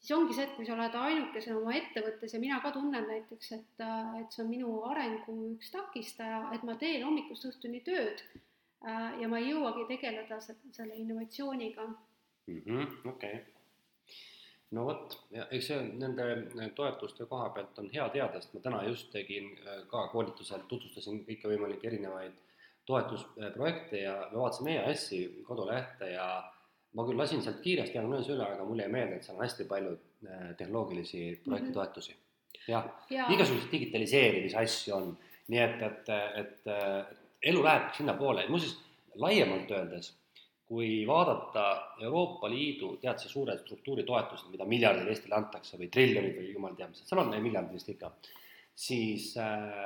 siis ongi see, et kui sa oled ainukesena oma ettevõttes ja mina ka tunnen näiteks, et, et see on minu arengu üks takistaja, et ma teen hommikust õhtuni tööd ja ma ei jõuagi tegeleda selle innovatsiooniga -hmm,. okei. No vot, ja eks see nende toetuste koha pealt on hea teada, sest ma täna just tegin äh, ka koolitusel, tutvustasin kõikvõimalikke erinevaid toetusprojekte ja me vaatasime EAS-i kodulehte ja ma küll lasin sealt kiiresti diagnoosi üle, aga mulle jäi meelde, et seal on hästi palju äh, tehnoloogilisi projektitoetusi mm. -hmm. jah ja., igasuguseid digitaliseerimise asju on, nii et, et, et, et elu läheb sinnapoole, muuseas laiemalt öeldes, kui vaadata Euroopa Liidu, tead sa, suured struktuuritoetused, mida miljardid Eestile antakse või triljonid või jumal teab mis, seal on miljardid vist ikka, siis äh,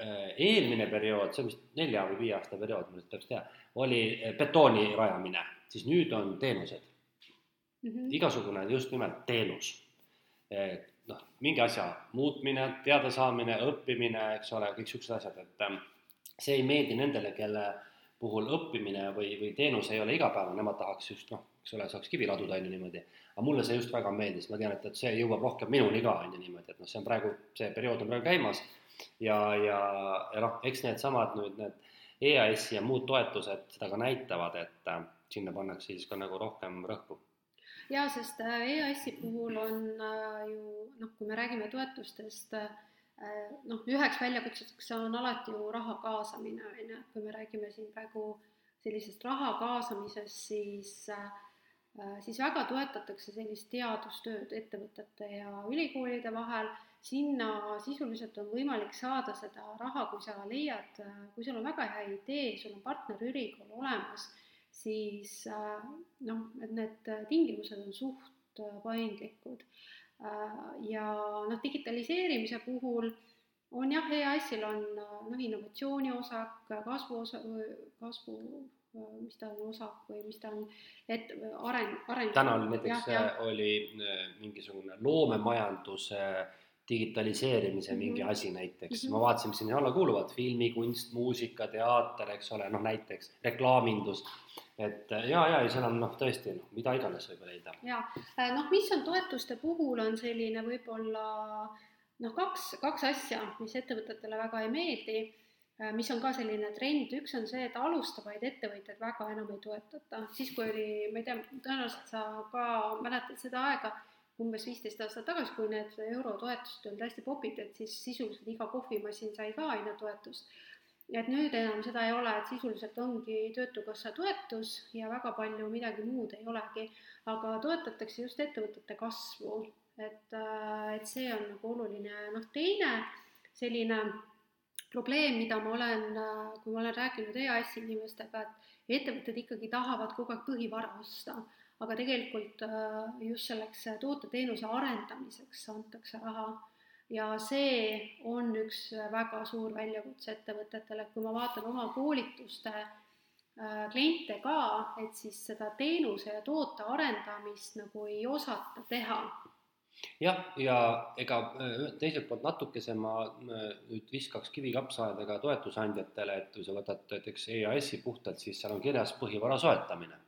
äh, eelmine periood, see on vist nelja või viie aasta periood, ma nüüd täpselt ei tea, oli betooni rajamine siis nüüd on teenused mm. -hmm. igasugune just nimelt teenus. noh, mingi asja muutmine, teadasaamine, õppimine, eks ole, kõik niisugused asjad, et ähm, see ei meeldi nendele, kelle puhul õppimine või, või teenus ei ole igapäevane, nemad tahaks just noh, eks ole, saaks kivi laduda, on ju niimoodi. aga mulle see just väga meeldis, ma tean, et, et see jõuab rohkem minuni ka, on ju niimoodi, et noh, see on praegu, see periood on praegu käimas ja, ja, ja noh, eks needsamad nüüd need EAS-i ja muud toetused seda ka näitavad, et äh, sinna pannakse siis ka nagu rohkem rõhku. jaa, sest äh, EAS-i puhul on äh, ju noh, kui me räägime toetustest, äh, noh, üheks väljakutseks on alati ju raha kaasamine, on ju, et kui me räägime siin praegu sellisest raha kaasamisest, siis siis väga toetatakse sellist teadustööd ettevõtete ja ülikoolide vahel, sinna sisuliselt on võimalik saada seda raha, kui sa leiad, kui sul on väga hea idee, sul on partnerülikool olemas siis äh, noh, et need tingimused on suht äh, paindlikud. Ja noh, digitaliseerimise puhul on jah, EAS-il on noh, innovatsiooni osak, kasvu osa, kasvu mis ta on, osak või mis ta on, et areng, areng. täna näiteks, oli mingisugune loomemajanduse digitaliseerimise mingi -hmm. asi näiteks. Mm, -hmm. ma vaatasin, mis sinna alla kuuluvad, filmikunst, muusika, teater, eks ole, noh näiteks reklaamindus, et ja, ja, ja seal on noh, tõesti noh, mida iganes võib leida. ja noh, mis on toetuste puhul, on selline võib-olla noh, kaks, kaks asja, mis ettevõtetele väga ei meeldi Äh, mis on ka selline trend, üks on see, et alustavaid ettevõtjaid väga enam ei toetata, siis kui oli, ma ei tea, tõenäoliselt sa ka mäletad seda aega, umbes viisteist aastat tagasi, kui need eurotoetused olid hästi popid, et siis sisuliselt iga kohvimasin sai ka ainetoetust. et nüüd enam seda ei ole, et sisuliselt ongi Töötukassa toetus ja väga palju midagi muud ei olegi, aga toetatakse just ettevõtete kasvu, et, äh, et see on nagu oluline, noh teine selline probleem, mida ma olen, kui ma olen rääkinud EAS-i inimestega, et ettevõtted ikkagi tahavad kogu aeg põhivara osta, aga tegelikult äh, just selleks toote-teenuse arendamiseks antakse raha. Ja see on üks väga suur väljakutse ettevõtetele, et kui ma vaatan oma koolituste äh, kliente ka, et siis seda teenuse ja toote arendamist nagu ei osata teha. Jah, ja ega äh, teiselt poolt natukese ma äh, nüüd viskaks kivi kapsaaeda toetusandjatele, et kui sa võtad näiteks EAS-i puhtalt, siis seal on kirjas põhivara soetamine.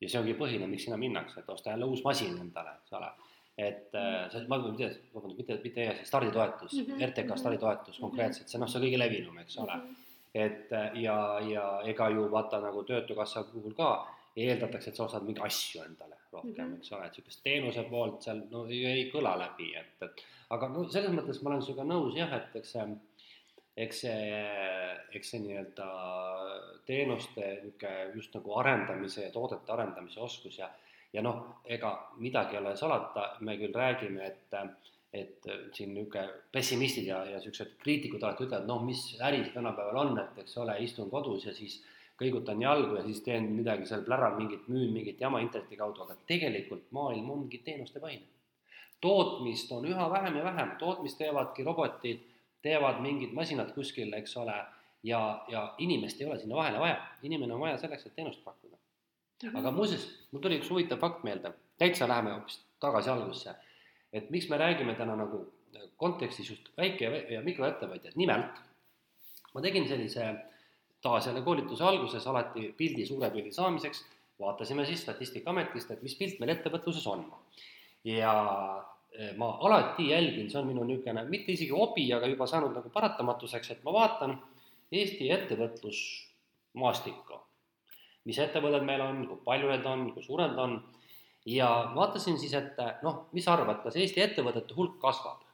Ja see ongi põhine, miks sinna minnakse, et osta jälle uus masin endale, eks ole. et äh, see, ma ei tea, vabandust, mitte, mitte EAS-i, starditoetus mm, -hmm. RTK mhm. starditoetus konkreetselt, see noh, see on kõige levinum, eks ole mm. -hmm. et ja, ja ega ju vaata nagu Töötukassa puhul ka eeldatakse, et sa ostad mingeid asju endale rohkem mm, -hmm. eks ole, et niisugust teenuse poolt seal no ei, ei kõla läbi, et, et aga no selles mõttes ma olen sinuga nõus jah, et eks see, eks see, eks see nii-öelda teenuste niisugune just nagu arendamise ja toodete arendamise oskus ja ja noh, ega midagi ei ole salata, me küll räägime, et et siin niisugune pessimistid ja, ja niisugused kriitikud alati ütlevad, noh, mis äri see tänapäeval on, et eks ole, istun kodus ja siis kõigutan jalgu ja siis teen midagi seal, pläran mingit, müün mingit jama interneti kaudu, aga tegelikult maailm ongi teenustepõhine. tootmist on üha vähem ja vähem, tootmist teevadki robotid, teevad mingid masinad kuskil, eks ole, ja, ja inimest ei ole sinna vahele vaja, inimene on vaja selleks, et teenust pakkuda. aga muuseas, mul tuli üks huvitav fakt meelde, täitsa läheme hoopis tagasi algusse, et miks me räägime täna nagu kontekstis just väike- ja mikroettevõtjad, nimelt ma tegin sellise taas jälle koolituse alguses alati pildi, suure pildi saamiseks. Vaatasime siis Statistikaametist, et mis pilt meil ettevõtluses on. ja ma alati jälgin, see on minu niisugune mitte isegi hobi, aga juba saanud nagu paratamatuseks, et ma vaatan Eesti ettevõtlusmaastikku. mis ettevõtted meil on, kui palju neid on, kui suured nad on ja vaatasin siis, et noh, mis sa arvad, kas Eesti ettevõtete hulk kasvab?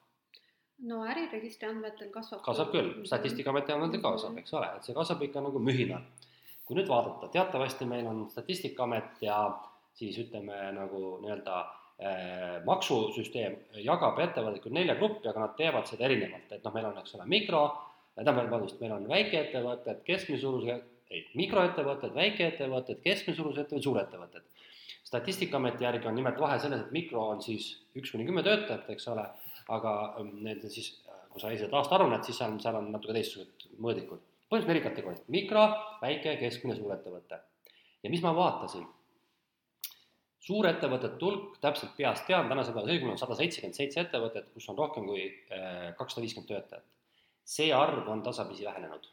no äriregistri andmetel kasvab. kasvab küll, Statistikaameti andmetel mhm. kasvab, eks ole, et see kasvab ikka nagu mühinal. kui nüüd vaadata, teatavasti meil on Statistikaamet ja siis ütleme nagu nii-öelda maksusüsteem jagab ettevõtted küll nelja gruppi, aga nad teevad seda erinevalt, et noh, meil on, eks ole, mikro, tähendab, vabandust, meil on väikeettevõtted, keskmise suurusega, ei, mikroettevõtted, väikeettevõtted, keskmise suurusega ettevõtted, suurettevõtted. statistikaameti järgi on nimelt vahe selles, et mikro on siis üks kuni kümme töötajat, eks ole aga ähm, need siis, kui sa esivad aastaaruannet, siis seal, seal on natuke teistsugused mõõdikud. põhimõtteliselt neli kategooriat, mikro, väike, keskmine, suurettevõte. ja mis ma vaatasin? Suurettevõtete hulk, täpselt peast tean, tänase päeva seisuga on sada seitsekümmend seitse ettevõtet, kus on rohkem kui äh, kakssada viiskümmend töötajat. see arv on tasapisi vähenenud.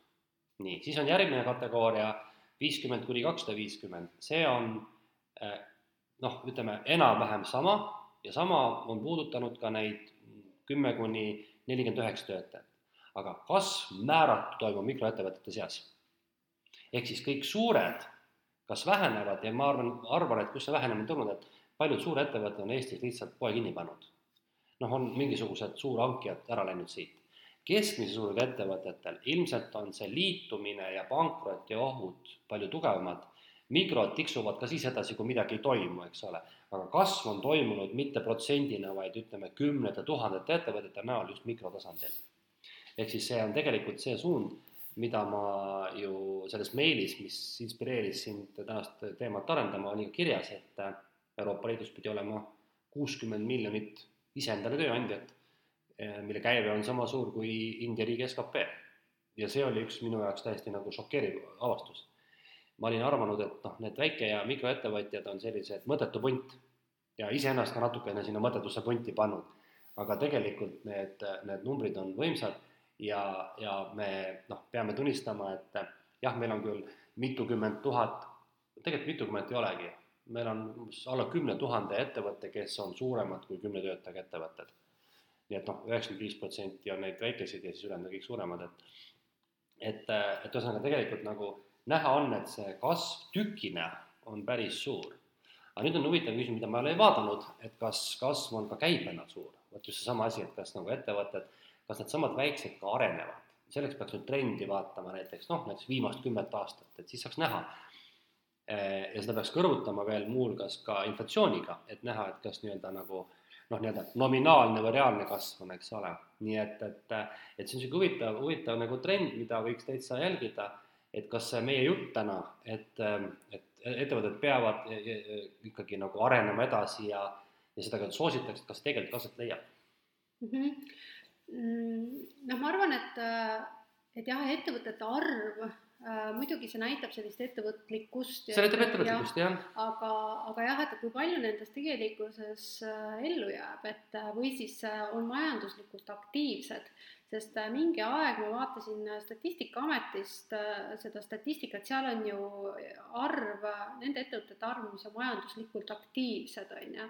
nii, siis on järgmine kategooria viiskümmend kuni kakssada viiskümmend, see on äh, noh, ütleme enam-vähem sama ja sama on puudutanud ka neid kümme kuni nelikümmend üheksa töötajat. aga kasv määratu toimub mikroettevõtete seas. ehk siis kõik suured kas vähenevad ja ma arvan, arvan, et kust see vähenemine tulnud, et paljud suurettevõtted on Eestis lihtsalt poe kinni pannud. noh, on mingisugused suurhankijad ära läinud siit. keskmise suurusega ettevõtetel ilmselt on see liitumine ja pankrotiohud palju tugevamad mikrod tiksuvad ka siis edasi, kui midagi ei toimu, eks ole. aga kasv on toimunud mitte protsendina, vaid ütleme, kümnete tuhandete ettevõtete näol just mikrotasandil. ehk siis see on tegelikult see suund, mida ma ju selles meilis, mis inspireeris sind tänast teemat arendama, oli ka kirjas, et Euroopa Liidus pidi olema kuuskümmend miljonit iseendale tööandjat, mille käive on sama suur kui India riigi skp. ja see oli üks minu jaoks täiesti nagu šokeeriv avastus. ma olin arvanud, et noh, need väike- ja mikroettevõtjad on sellised mõttetu punt ja iseennast ka natukene sinna mõttetusse punti pannud. aga tegelikult need, need numbrid on võimsad ja, ja me noh, peame tunnistama, et jah, meil on küll mitukümmend tuhat, tegelikult mitukümmend ei olegi, meil on alla kümne tuhande ettevõtte, kes on suuremad kui kümne töötajaga ettevõtted. nii et noh, üheksakümmend viis protsenti on neid väikeseid ja siis ülejäänud on kõik suuremad, et et, et ühesõnaga tegelikult nagu näha on, et see kasv tükina on päris suur. aga nüüd on huvitav küsimus, mida ma ei ole vaadanud, et kas kasv on ka käibena suur, vot just seesama asi, et kas nagu ettevõtted, kas needsamad väiksed ka arenevad, selleks peaks nüüd trendi vaatama näiteks noh, näiteks viimast kümmet aastat, et siis saaks näha Eh, ja seda peaks kõrvutama veel muuhulgas ka inflatsiooniga, et näha, et kas nii-öelda nagu noh, nii-öelda nominaalne või reaalne kasv on, eks ole. nii et, et, et see on niisugune huvitav, huvitav nagu trend, mida võiks täitsa jälgida, et kas see meie jutt täna, et, et ettevõtted peavad e, e, e, ikkagi nagu arenema edasi ja, ja seda ka soositakse, kas tegelikult aset leiab mm? -hmm. Noh, ma arvan, et, et jah, ettevõtete arv Äh, muidugi see näitab sellist ettevõtlikkust. see näitab ettevõtlikkust ja,, jah. aga, aga jah, et kui palju nendest tegelikkuses äh, ellu jääb, et äh, või siis on majanduslikult aktiivsed, sest mingi aeg ma vaatasin Statistikaametist seda statistikat, seal on ju arv, nende ettevõtete arv, mis on majanduslikult aktiivsed, on ju,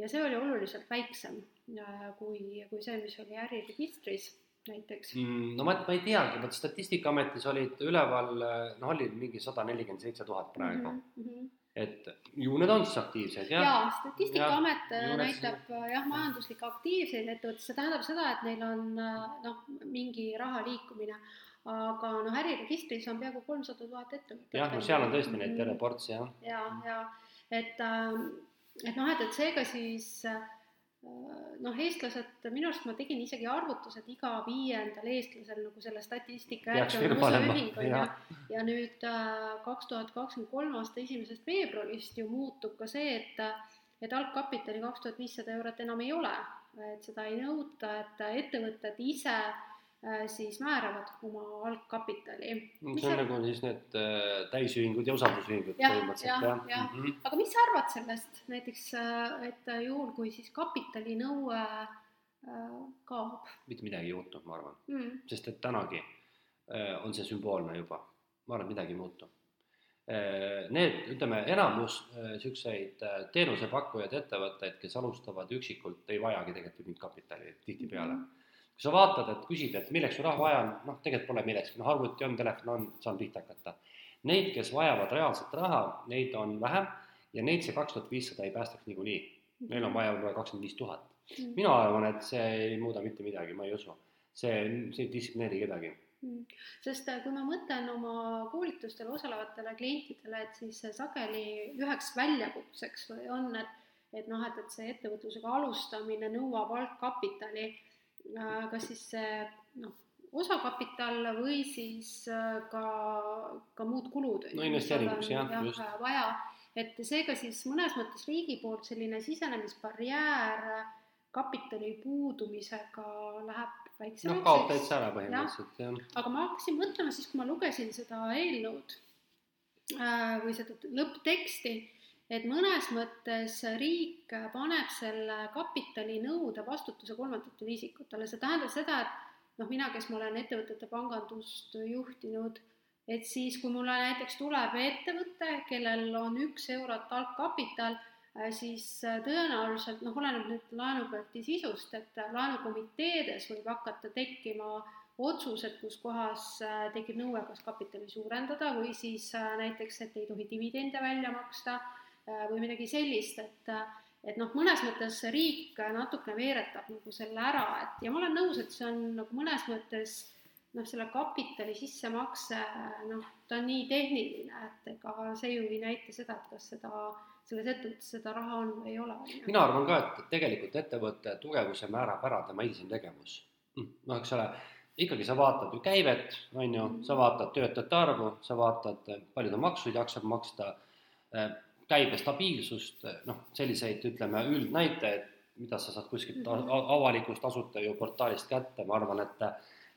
ja see oli oluliselt väiksem kui, kui see, mis oli äriregistris näiteks mm,? no ma, ma ei teagi, vot Statistikaametis olid üleval, noh, oli mingi sada nelikümmend seitse tuhat praegu mm. -hmm. et ju need on siis aktiivsed, jah? jaa, Statistikaamet ja, näitab jah, majanduslikke aktiivseid ettevõtteid, see tähendab seda, et neil on noh, mingi raha liikumine, aga noh, äriregistris on peaaegu kolmsada tuhat ettevõtet. jah, no seal on tõesti neid terve ports, jah. ja, ja et, ähm, et noh, et, et seega siis äh, noh, eestlased, minu arust ma tegin isegi arvutused iga viiendal eestlasel nagu selle statistika järgi on osaühing on ju, ja nüüd äh, kaks tuhat kakskümmend kolm aasta esimesest veebruarist ju muutub ka see, et et algkapitali kaks tuhat viissada eurot enam ei ole, et seda ei nõuta, et ettevõtted ise Äh, siis määravad oma algkapitali. See on nagu siis need äh, täisühingud ja usaldusühingud põhimõtteliselt, jah? jah, mm -hmm. aga mis sa arvad sellest näiteks, äh, et juhul, kui siis kapitalinõue kaob? mitte midagi ei muutu, ma arvan mm., sest et tänagi on see sümboolne juba, ma arvan, et midagi ei muutu. Need, ütleme, enamus niisuguseid teenusepakkujaid, ettevõtteid, kes alustavad üksikult, ei vajagi tegelikult mingit kapitali tihtipeale mm. -hmm kui sa vaatad, et küsid, et milleks sul raha vaja on, noh, tegelikult pole millekski, noh, arvuti on, telefon on, saan pihta hakata. Neid, kes vajavad reaalset raha, neid on vähem ja neid see kaks tuhat viissada ei päästaks niikuinii. Neil on vaja võib-olla kakskümmend viis tuhat. Mm. mina arvan, et see ei muuda mitte midagi, ma ei usu. see, see ei distsiplineeri kedagi mm. sest äh, kui ma mõtlen oma koolitustel osalevatele klientidele, et siis sageli üheks väljakutseks on, et et noh, et, et see ettevõtlusega alustamine nõuab algkapitali kas siis noh, osakapital või siis äh, ka, ka muud kulud. no investeeringuks jah, jah, just. vaja, et seega siis mõnes mõttes riigi poolt selline sisenemisbarjäär kapitali puudumisega läheb väiksemaks. noh, kaob täitsa ära põhimõtteliselt, jah. aga ma hakkasin mõtlema siis, kui ma lugesin seda eelnõud äh, või seda lõppteksti et mõnes mõttes riik paneb selle kapitalinõude vastutuse kolmandatele isikutele, see tähendab seda, et noh, mina, kes ma olen ettevõtete pangandust juhtinud, et siis, kui mulle näiteks tuleb ettevõte, kellel on üks eurot algkapital, äh, siis äh, tõenäoliselt noh, oleneb nüüd laenuprojekti sisust, et laenukomiteedes võib hakata tekkima otsused, kus kohas äh, tekib nõue, kas kapitali suurendada või siis näiteks, et ei tohi dividende välja maksta või midagi sellist, et äh, et noh, mõnes mõttes riik natukene veeretab nagu selle ära, et ja ma olen nõus, et see on nagu mõnes mõttes noh, selle kapitali sissemakse noh, ta on nii tehniline, et ega see ju ei näita seda, et kas seda, selles ettevõttes seda raha on või ei ole. mina arvan ka, et tegelikult ettevõtte tugevuse määrab ära tema hilisem tegevus. Noh, eks ole, ikkagi sa vaatad ju käivet, on ju, sa vaatad töötajate arvu, sa vaatad, palju ta maksuid jaksab maksta käibe stabiilsust, noh, selliseid, ütleme, üldnäitajaid, mida sa saad kuskilt Mhm. mm -hmm. avalikust tasuta ju portaalist kätte, ma arvan, et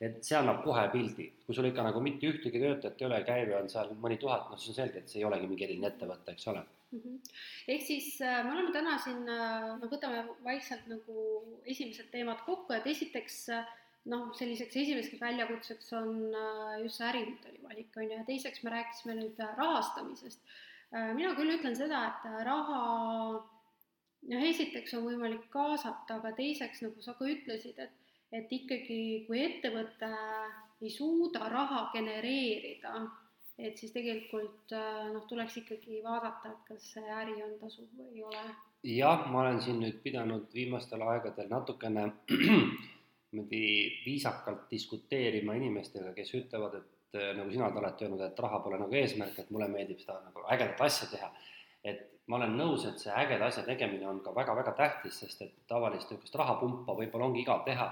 et see annab kohe pildi, kui sul ikka nagu mitte ühtegi töötajat ei ole, käive on seal mõni tuhat, noh siis on selge, et see ei olegi mingi eriline ettevõte, eks ole. Mhm. ehk siis äh, me oleme täna siin äh,, no võtame vaikselt nagu esimesed teemad kokku, et esiteks äh, noh, selliseks esimeseks väljakutseks on just see ärimudeli valik, on ju, ja teiseks me rääkisime nüüd rahastamisest. Äh, mina küll ütlen seda, et äh, raha noh, esiteks on võimalik kaasata, aga teiseks, nagu sa ka ütlesid, et et ikkagi, kui ettevõte ei suuda raha genereerida, et siis tegelikult äh, noh, tuleks ikkagi vaadata, et kas see äri on tasuv või ei ole. jah, ma olen siin nüüd pidanud viimastel aegadel natukene niimoodi viisakalt diskuteerima inimestega, kes ütlevad, et äh, nagu sina oled alati öelnud, et raha pole nagu eesmärk, et mulle meeldib seda nagu ägedat asja teha. et ma olen nõus, et see ägeda asja tegemine on ka väga-väga tähtis, sest et tavalist niisugust rahapumpa võib-olla ongi igav teha,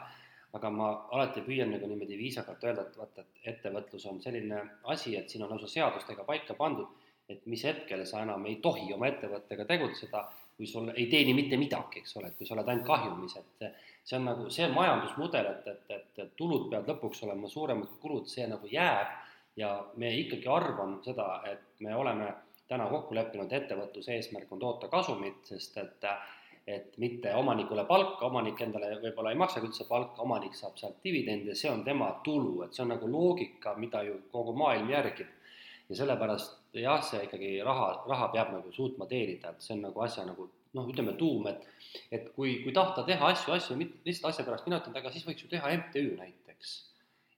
aga ma alati püüan nagu niimoodi viisakalt öelda, et vaata, et ettevõtlus on selline asi, et siin on lausa seadustega paika pandud, et mis hetkel sa enam ei tohi oma ettevõttega tegutseda, kui sul ei teeni mitte midagi, eks ole, et kui sa oled ainult kahjumis, et see on nagu, see majandusmudel, et, et, et, et tulud peavad lõpuks olema suuremad kui kulud, see nagu jääb ja me ikkagi arvan seda, et me oleme täna kokku leppinud, ettevõtluse eesmärk on toota kasumit, sest et et mitte omanikule palka, omanik endale võib-olla ei maksagi üldse palka, omanik saab sealt dividende, see on tema tulu, et see on nagu loogika, mida ju kogu maailm järgib. Ja sellepärast jah, see ikkagi raha, raha peab nagu suutma teenida, et see on nagu asja nagu noh, ütleme tuum, et et kui, kui tahta teha asju, asju lihtsalt asja pärast, ütlen, aga siis võiks ju teha MTÜ näiteks.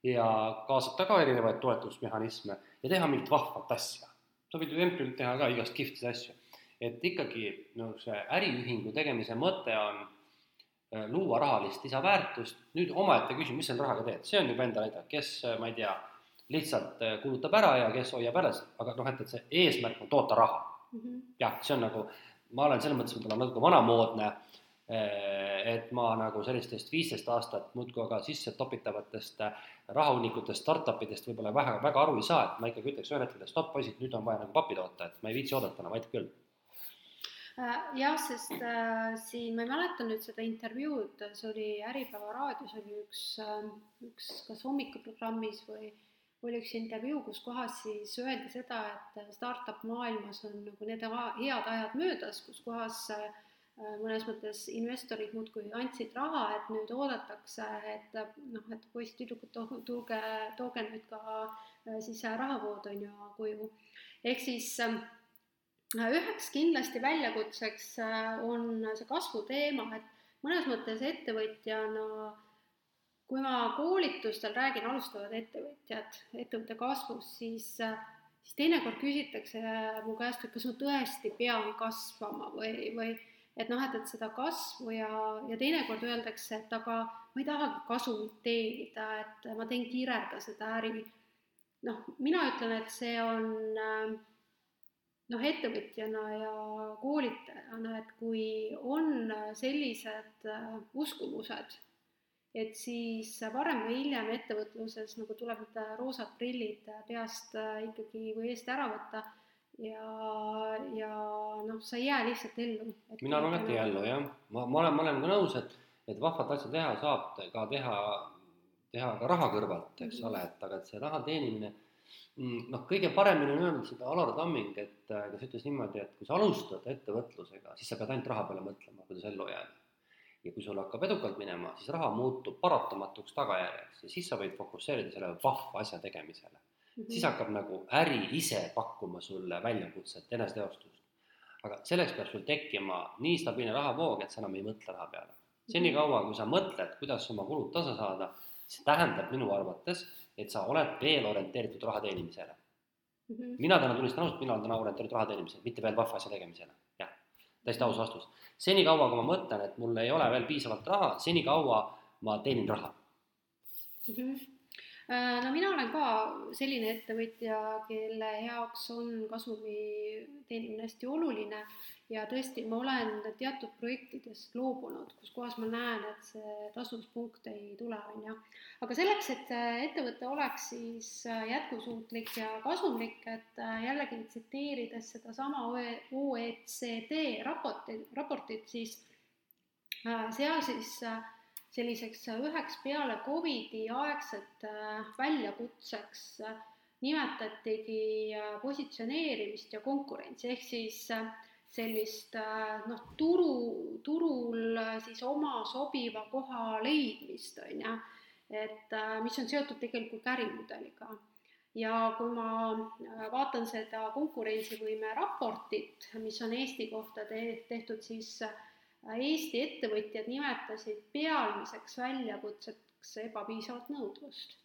ja kaasata ka erinevaid toetusmehhanisme ja teha mingit vahvat asja sa võid ju MTÜ-l teha ka igast kihvtisid asju. et ikkagi no see äriühingu tegemise mõte on äh, luua rahalist lisaväärtust, nüüd omaette küsimus, mis sa selle rahaga teed, see on juba enda näide, kes, äh, ma ei tea, lihtsalt äh, kulutab ära ja kes hoiab ära, aga noh, et, et see eesmärk on toota raha mm. -hmm. jah, see on nagu, ma olen selles mõttes võib-olla natuke vanamoodne, et ma nagu sellistest viisteist aastat muudkui aga sisse topitavatest rahahunnikutest, startup idest võib-olla väga, väga aru ei saa, et ma ikkagi ütleks ühel hetkel, et stopp, poisid, nüüd on vaja nagu pappi toota, et ma ei viitsi oodata enam, aitab küll. jah, sest äh, siin ma ei mäleta nüüd seda intervjuud, see oli Äripäeva raadios oli üks äh,, üks kas hommikuprogrammis või oli üks intervjuu, kus kohas siis öeldi seda, et startup maailmas on nagu need head ajad möödas, kus kohas äh, mõnes mõttes investorid muudkui andsid raha, et nüüd oodatakse, et noh, et poiss-tüdrukud, tulge, tooge nüüd ka siis rahavood on ju koju. ehk siis üheks kindlasti väljakutseks on see kasvuteema, et mõnes mõttes ettevõtjana kui ma koolitustel räägin alustavad ettevõtjad ettevõtte kasvust, siis siis teinekord küsitakse mu käest, et kas ma tõesti pean kasvama või, või et noh, et, et seda kasvu ja, ja teinekord öeldakse, et aga ma ei tahagi kasumit teenida, et ma teen kirega seda äri. noh, mina ütlen, et see on noh, ettevõtjana ja koolitajana, et kui on sellised uskumused, et siis varem või hiljem ettevõtluses nagu tuleb need roosad prillid peast ikkagi või eest ära võtta ja, ja noh, sa ei jää lihtsalt ellu. mina arvan, et ei ellu jah, ma, ma olen, ma olen ka nõus, et, et vahvat asja teha saab ka teha, teha ka raha kõrvalt, eks mm -hmm. ole, et aga et see raha teenimine noh, kõige paremini on öelnud seda Alar Tamming, et kes ütles niimoodi, et kui sa alustad ettevõtlusega, siis sa pead ainult raha peale mõtlema, kuidas ellu jääda. Ja kui sul hakkab edukalt minema, siis raha muutub paratamatuks tagajärjeks ja siis sa võid fokusseerida selle vahva asja tegemisele Mm -hmm. siis hakkab nagu äri ise pakkuma sulle väljakutset, eneseteostust. aga selleks peab sul tekkima nii stabiilne rahavoog, et sa enam ei mõtle raha peale. senikaua, kui sa mõtled, kuidas oma kulud tasa saada, see tähendab minu arvates, et sa oled veel orienteeritud raha teenimisele mm. -hmm. mina täna tunnistan ausalt, mina olen täna orienteeritud raha teenimisele, mitte veel vahva asja tegemisele, jah, täiesti aus vastus. senikaua, kui ma mõtlen, et mul ei ole veel piisavalt raha, senikaua ma teenin raha mm. -hmm no mina olen ka selline ettevõtja, kelle jaoks on kasumi teenimine hästi oluline ja tõesti, ma olen teatud projektidest loobunud, kus kohas ma näen, et see tasuvuspunkt ei tule, on ju. aga selleks, et ettevõte oleks siis jätkusuutlik ja kasumlik, et jällegi tsiteerides sedasama OECD raportit, raportit, siis Äh, seal siis äh, selliseks üheks peale Covidi aegset väljakutseks nimetatigi positsioneerimist ja konkurentsi, ehk siis sellist noh, turu, turul siis oma sobiva koha leidmist, on ju, et mis on seotud tegelikult ärimudeliga ja kui ma äh, vaatan seda konkurentsivõime raportit, mis on Eesti kohta te-, tehtud, siis äh, Eesti ettevõtjad nimetasid pealmiseks väljakutseks ebapiisavat nõudlust.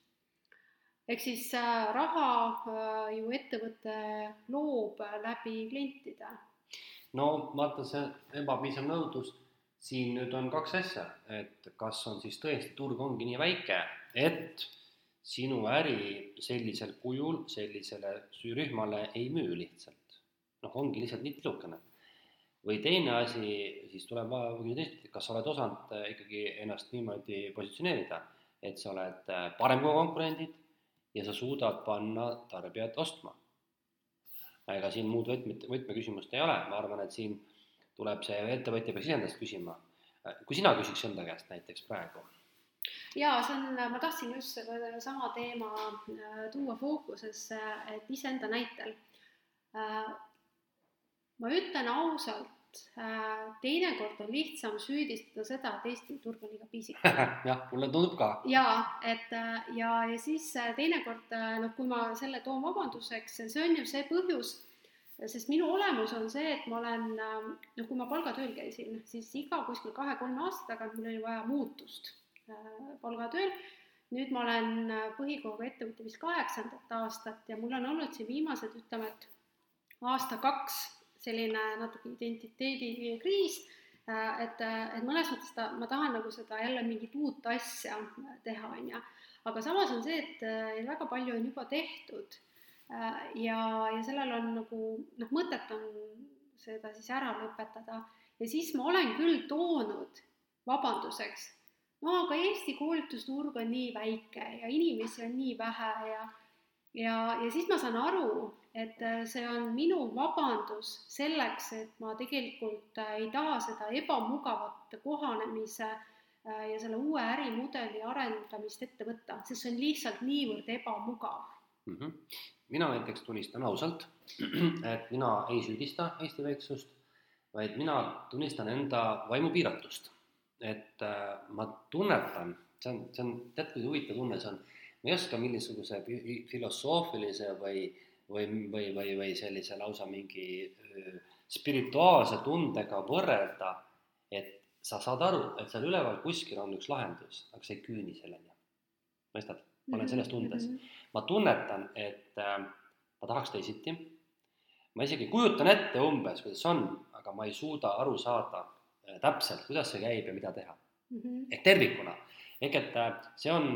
ehk siis äh, raha ju ettevõte loob läbi klientide. No vaata, see ebapiisav nõudlus, siin nüüd on kaks asja, et kas on siis tõesti turg ongi nii väike, et sinu äri sellisel kujul sellisele rühmale ei müü lihtsalt. noh, ongi lihtsalt nii tilukene. või teine asi, siis tuleb teistpidi, kas sa oled osanud äh, ikkagi ennast niimoodi positsioneerida, et sa oled äh, parem kui konkurendid ja sa suudad panna tarbijat ostma. Ega siin muud võtme, võtmeküsimust ei ole, ma arvan, et siin tuleb see ettevõtja peaks iseendast küsima. Kui sina küsiks enda käest näiteks praegu jaa, see on, ma tahtsin just sedasama teema äh, tuua fookusesse, et iseenda näitel. Äh, ma ütlen ausalt, teinekord on lihtsam süüdistada seda, et Eesti turg on liiga pisikene. jah, mulle tundub ka. jaa, et ja, ja siis teinekord noh, kui ma selle toon vabanduseks, see on ju see põhjus, sest minu olemus on see, et ma olen, noh, kui ma palgatööl käisin, siis iga kuskil kahe-kolme aasta tagant mul oli vaja muutust Äh, palgatööl. nüüd ma olen äh, põhikooliga ettevõte vist kaheksandat aastat ja mul on olnud siin viimased, ütleme, et aasta-kaks selline natuke identiteedikriis, äh, et, et mõnes mõttes ta, ma tahan nagu seda jälle mingit uut asja teha, on ju. aga samas on see, et väga palju on juba tehtud ja, ja sellel on nagu noh, mõtet on seda siis ära lõpetada ja siis ma olen küll toonud vabanduseks no aga Eesti koolitusturg on nii väike ja inimesi on nii vähe ja ja, ja siis ma saan aru, et äh, see on minu vabandus selleks, et ma tegelikult äh, ei taha seda ebamugavat kohanemise äh, ja selle uue ärimudeli arendamist ette võtta, sest see on lihtsalt niivõrd ebamugav mm. -hmm. mina näiteks tunnistan ausalt, et mina ei süüdista Eesti väiksust, vaid mina tunnistan enda vaimupiiratust et ma tunnetan, see on, see on, tead, kui huvitav tunne see on, ma ei oska mingisuguse filosoofilise või, või, või, või, või sellise lausa mingi spirituaalse tundega võrrelda, et sa saad aru, et seal üleval kuskil on üks lahendus, aga sa ei küüni selleni. mõistad? ma olen selles tundes. Mhm. ma tunnetan, et äh, ma tahaks teisiti. ma isegi kujutan ette umbes, kuidas on, aga ma ei suuda aru saada Äh, täpselt, kuidas see käib ja mida teha mm. -hmm. ehk tervikuna, ehk et äh, see on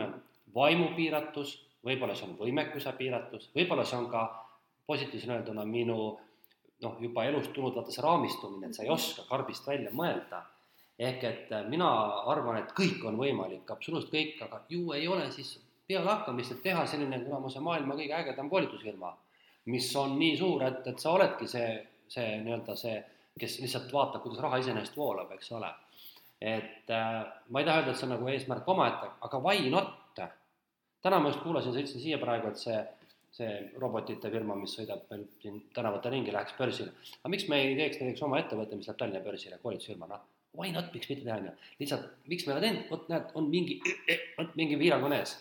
vaimupiiratus, võib-olla see on võimekuse piiratus, võib-olla see on ka positiivselt öelduna minu noh, juba elust tulnud vaata see raamistumine, et sa ei mhm. oska karbist välja mõelda. ehk et äh, mina arvan, et kõik on võimalik, absoluutselt kõik, aga ju ei ole siis pealehakkamist, et teha selline kuramuse maailma kõige ägedam koolitusfirma, mis on nii suur, et, et sa oledki see, see nii-öelda see kes lihtsalt vaatab, kuidas raha iseenesest voolab, eks ole. et äh, ma ei taha öelda, et see on nagu eesmärk omaette, aga why not? Täna ma just kuulasin, sõitsin siia praegu, et see, see robotite firma, mis sõidab meil siin tänavatel ringi, läheks börsile. aga miks me ei teeks näiteks oma ettevõtte, mis läheb Tallinna börsile, koolitusfirma, noh, why not, miks mitte teha, on ju. lihtsalt, miks me ei ole teinud, vot näed, on mingi, vot mingi piirang on ees.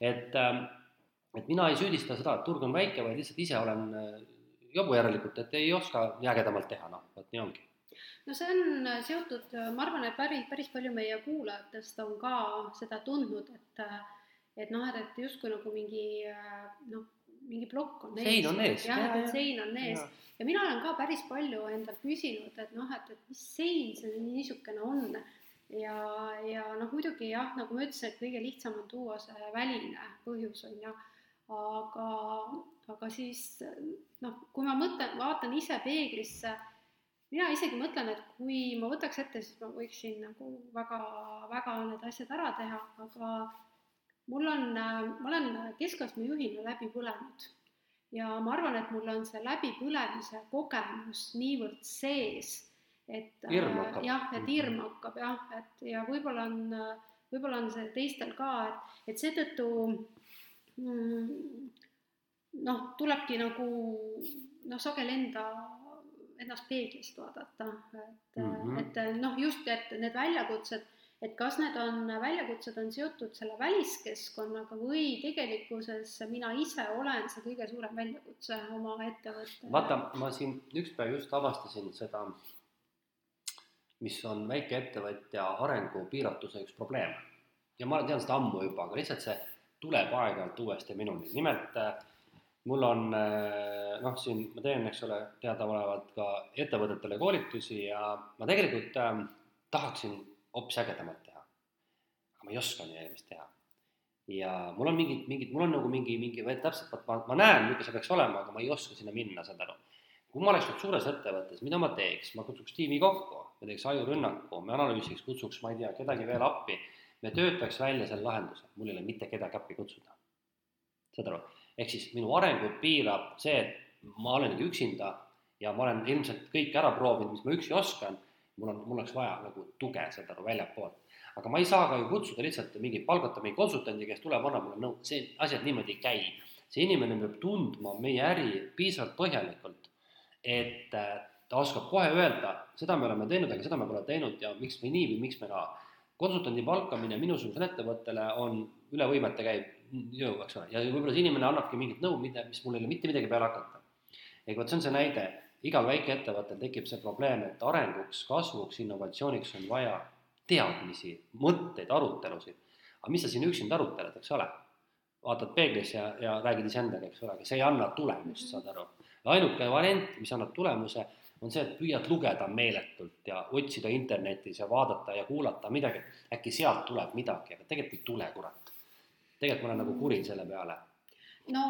et, ähm, et mina ei süüdista seda, et turg on väike, vaid lihtsalt ise olen äh, jobu järelikult, et ei oska nii ägedamalt teha, noh, vot nii ongi. no see on seotud, ma arvan, et päris, päris palju meie kuulajatest on ka seda tundnud, et et noh, et, et justkui nagu mingi noh, mingi plokk on ees. sein on ees. jah, et, et sein on ees ja. ja mina olen ka päris palju endalt küsinud, et noh, et, et mis sein see niisugune on ja, ja noh, muidugi jah, nagu ma ütlesin, et kõige lihtsam on tuua see väline põhjus on ju, aga, aga siis noh, kui ma mõtlen, vaatan ise peeglisse, mina isegi mõtlen, et kui ma võtaks ette, siis ma võiksin nagu väga, väga need asjad ära teha, aga mul on, ma olen keskastme juhina läbi põlenud ja ma arvan, et mul on see läbipõlemise kogemus niivõrd sees, et äh, jah, et hirm hakkab jah, et ja võib-olla on, võib-olla on see teistel ka, et, et seetõttu mm, noh, tulebki nagu noh, sageli enda, ennast peeglist vaadata, et mm, Mhm. -hmm. et noh, just, et need väljakutsed, et kas need on, väljakutsed on seotud selle väliskeskkonnaga või tegelikkuses mina ise olen see kõige suurem väljakutse oma ettevõtte. vaata, ma siin üks päev just avastasin seda, mis on väikeettevõtja arengu piiratuse üks probleem. ja ma tean seda ammu juba, aga lihtsalt see tuleb aeg-ajalt uuesti minuni, nimelt mul on noh, siin ma teen, eks ole, teadaolevalt ka ettevõtetele koolitusi ja ma tegelikult äh, tahaksin hoopis ägedamat teha. aga ma ei oska nii eelmist teha. ja mul on mingid, mingid, mul on nagu mingi, mingi täpselt, ma, ma näen, milline see peaks olema, aga ma ei oska sinna minna, saad aru. kui ma oleks nüüd suures ettevõttes, mida ma teeks, ma kutsuks tiimi kokku, me teeks ajurünnaku, me analüüsiks, kutsuks, ma ei tea, kedagi veel appi, me töötaks välja selle lahenduse, mul ei ole mitte kedagi appi kutsuda. saad aru, ehk siis minu arengut piirab see, et ma olengi üksinda ja ma olen ilmselt kõik ära proovinud, mis ma üksi oskan, mul on, mul oleks vaja nagu tuge, saad aru, väljapoolt. aga ma ei saa ka ju kutsuda lihtsalt mingi, palgata mingi konsultandi, kes tuleb, annab mulle nõu, see, asjad niimoodi ei käi. see inimene peab tundma meie äri piisavalt põhjalikult, et äh, ta oskab kohe öelda, seda me oleme teinud, aga seda me pole teinud ja miks me nii või miks me naa. konsultandi palkamine minusugusele ettevõttele on üle võimete käiv jõu, eks ole, ja võib-olla see inimene annabki mingit nõu, mida, mis mul ei ole mitte midagi peale hakata. ehk vot see on see näide, igal väikeettevõttel tekib see probleem, et arenguks, kasvuks, innovatsiooniks on vaja teadmisi, mõtteid, arutelusid. aga mis sa siin üksinda aruteled, eks ole? vaatad peeglisse ja, ja räägid iseendaga, eks ole, aga see ei anna tulemust, saad aru. ainuke variant, mis annab tulemuse, on see, et püüad lugeda meeletult ja otsida internetis ja vaadata ja kuulata midagi, äkki sealt tuleb midagi, aga tegelikult ei tule, kurat. tegelikult ma olen nagu kuri selle peale. no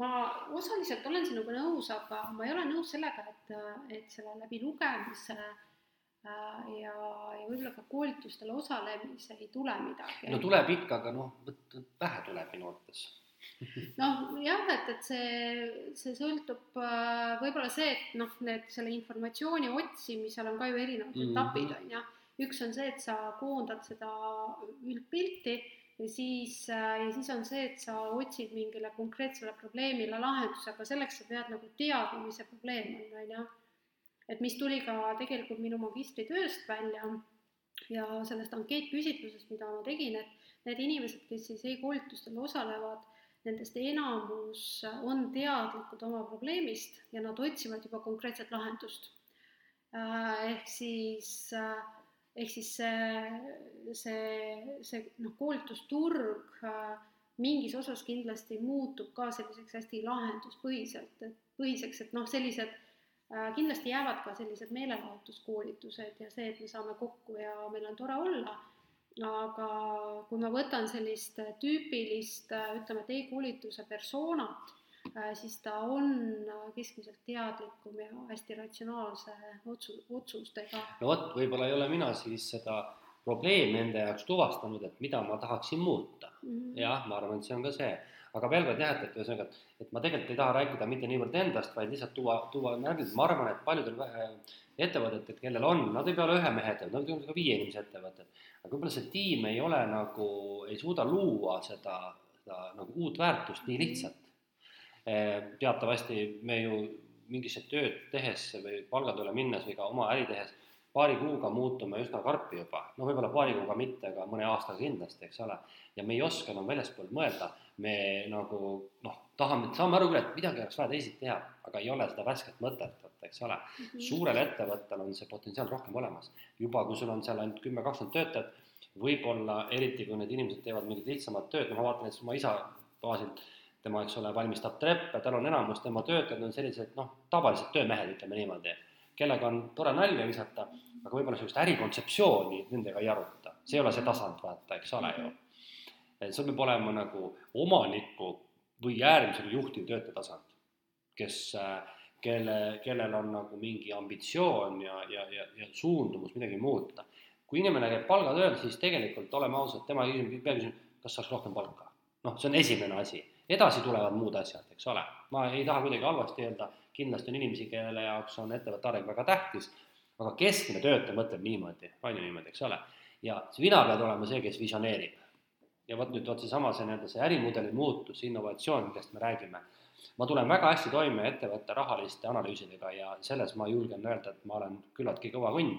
ma osaliselt olen sinuga nõus, aga ma ei ole nõus sellega, et, et selle läbi lugemise äh, ja, ja võib-olla ka koolitustel osalemise ei tule midagi. no tuleb ikka, aga noh, vähe tuleb minu arvates noh, jah, et, et see, see sõltub äh, võib-olla see, et noh, need selle informatsiooni otsimisel on ka ju erinevad mm -hmm. etapid, on ju. üks on see, et sa koondad seda üldpilti ja siis, ja siis on see, et sa otsid mingile konkreetsele probleemile lahenduse, aga selleks sa pead nagu teadma, mis see probleem on, on ju. et mis tuli ka tegelikult minu magistritööst välja ja sellest ankeetküsitlusest, mida ma tegin, et need inimesed, kes siis e-koolitustel osalevad, nendest enamus on teadlikud oma probleemist ja nad otsivad juba konkreetset lahendust. ehk siis äh, ehk siis see, see, see noh, koolitusturg äh, mingis osas kindlasti muutub ka selliseks hästi lahenduspõhiselt, et põhiseks, et noh, sellised äh, kindlasti jäävad ka sellised meelelahutuskoolitused ja see, et me saame kokku ja meil on tore olla, aga kui ma võtan sellist tüüpilist, ütleme, et e-koolituse persoonat, siis ta on keskmiselt teadlikum ja hästi ratsionaalse otsu-, otsustega. no vot, võib-olla ei ole mina siis seda probleemi enda jaoks tuvastanud, et mida ma tahaksin muuta mm. -hmm. jah, ma arvan, et see on ka see, aga veel kord jah, et, et ühesõnaga, et ma tegelikult ei taha rääkida mitte niivõrd endast, vaid lihtsalt tuua, tuua närvid, ma arvan, et paljudel ettevõtetel, kellel on, nad ei pea olema ühe mehe ettevõtted, nad võivad olla ka viie inimese ettevõtted, aga võib-olla see tiim ei ole nagu, ei suuda luua seda, seda nagu uut väärtust nii lihtsalt teatavasti me ju mingisse tööd tehes või palgatööle minnes või ka oma äri tehes paari kuuga muutume üsna karpi juba, no võib-olla paari kuuga mitte, aga mõne aastaga kindlasti, eks ole. ja me ei oska enam väljaspool mõelda, me nagu noh, tahame, saame aru küll, et midagi oleks vaja teisiti teha, aga ei ole seda värsket mõtet, et eks ole mm. -hmm. suurel ettevõttel on see potentsiaal rohkem olemas, juba kui sul on seal ainult kümme, kakskümmend töötajat, võib-olla eriti, kui need inimesed teevad mingit lihtsamat tööd, no ma vaatan näiteks oma isa baasilt tema, eks ole, valmistab treppe, tal on enamus tema töötajad on sellised noh, tavalised töömehed, ütleme niimoodi, kellega on tore nalja visata, aga võib-olla niisugust ärikontseptsiooni nendega ei aruta, see ei ole see tasand, vaata, eks ole ju. et sul peab olema nagu omaniku või äärmisel juhtiv töötaja tasand, kes, kelle, kellel on nagu mingi ambitsioon ja, ja, ja, ja suundumus midagi muuta. kui inimene käib palgatööl, siis tegelikult oleme ausad, tema küsib, peab küsima, kas saaks rohkem palka. noh, see on esimene asi edasi tulevad muud asjad, eks ole. ma ei taha kuidagi halvasti öelda, kindlasti on inimesi, kelle jaoks on ettevõtte areng väga tähtis, aga keskmine töötaja mõtleb niimoodi, on ju niimoodi, eks ole. ja sina pead olema see, kes visioneerib. ja vot nüüd vot seesama, see nii-öelda see ärimudeli muutus, innovatsioon, millest me räägime, ma tulen väga hästi toime ettevõtte rahaliste analüüsidega ja selles ma julgen öelda, et ma olen küllaltki kõva kunn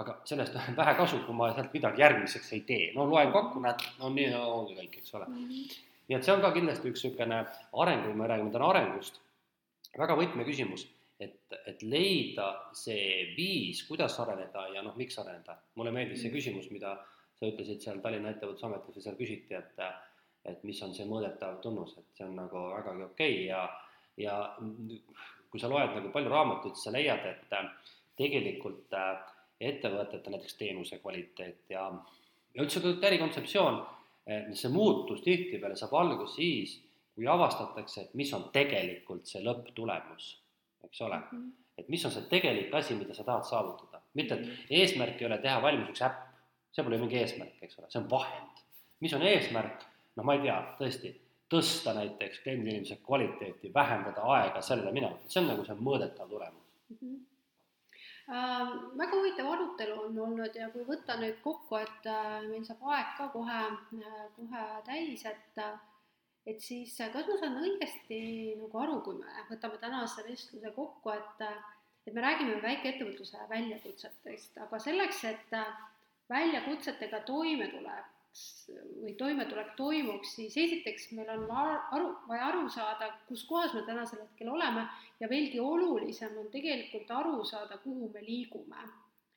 aga sellest on vähe kasu, kui ma sealt midagi järgmiseks ei tee, no loen kokku, näed, no nii ongi kõik, eks ole mm. -hmm. Nii et see on ka kindlasti üks niisugune areng, kui me räägime täna arengust, väga võtmeküsimus, et, et leida see viis, kuidas areneda ja noh, miks areneda. mulle meeldis see küsimus, mida sa ütlesid seal Tallinna Ettevõtlusametis või seal küsiti, et et mis on see mõõdetav tunnus, et see on nagu vägagi okei okay ja, ja kui sa loed nagu palju raamatuid, siis sa leiad, et tegelikult äh, ettevõtete näiteks teenuse kvaliteet ja, ja üldse ärikontseptsioon, see muutus tihtipeale saab alguse siis, kui avastatakse, et mis on tegelikult see lõpptulemus, eks ole. -hmm. et mis on see tegelik asi, mida sa tahad saavutada, mitte et mhm. eesmärk ei ole teha valmis üks äpp, see pole mingi eesmärk, eks ole, see on vahend. mis on eesmärk, noh, ma ei tea, tõesti, tõsta näiteks klienditeeninduse kvaliteeti, vähendada aega sellele minema, see on nagu see mõõdetav tulemus mm. -hmm äh,. väga huvitav arutelu on olnud ja kui võtta nüüd kokku, et äh, meil saab aeg ka kohe äh,, kohe täis, et äh, et siis äh, kas ma saan õigesti nagu aru, kui me võtame tänase vestluse kokku, et äh, et me räägime väikeettevõtluse väljakutsetest, aga selleks, et väljakutsetega toime tuleb, või toimetulek toimuks, siis esiteks meil on aru, vaja aru saada, kus kohas me tänasel hetkel oleme ja veelgi olulisem on tegelikult aru saada, kuhu me liigume.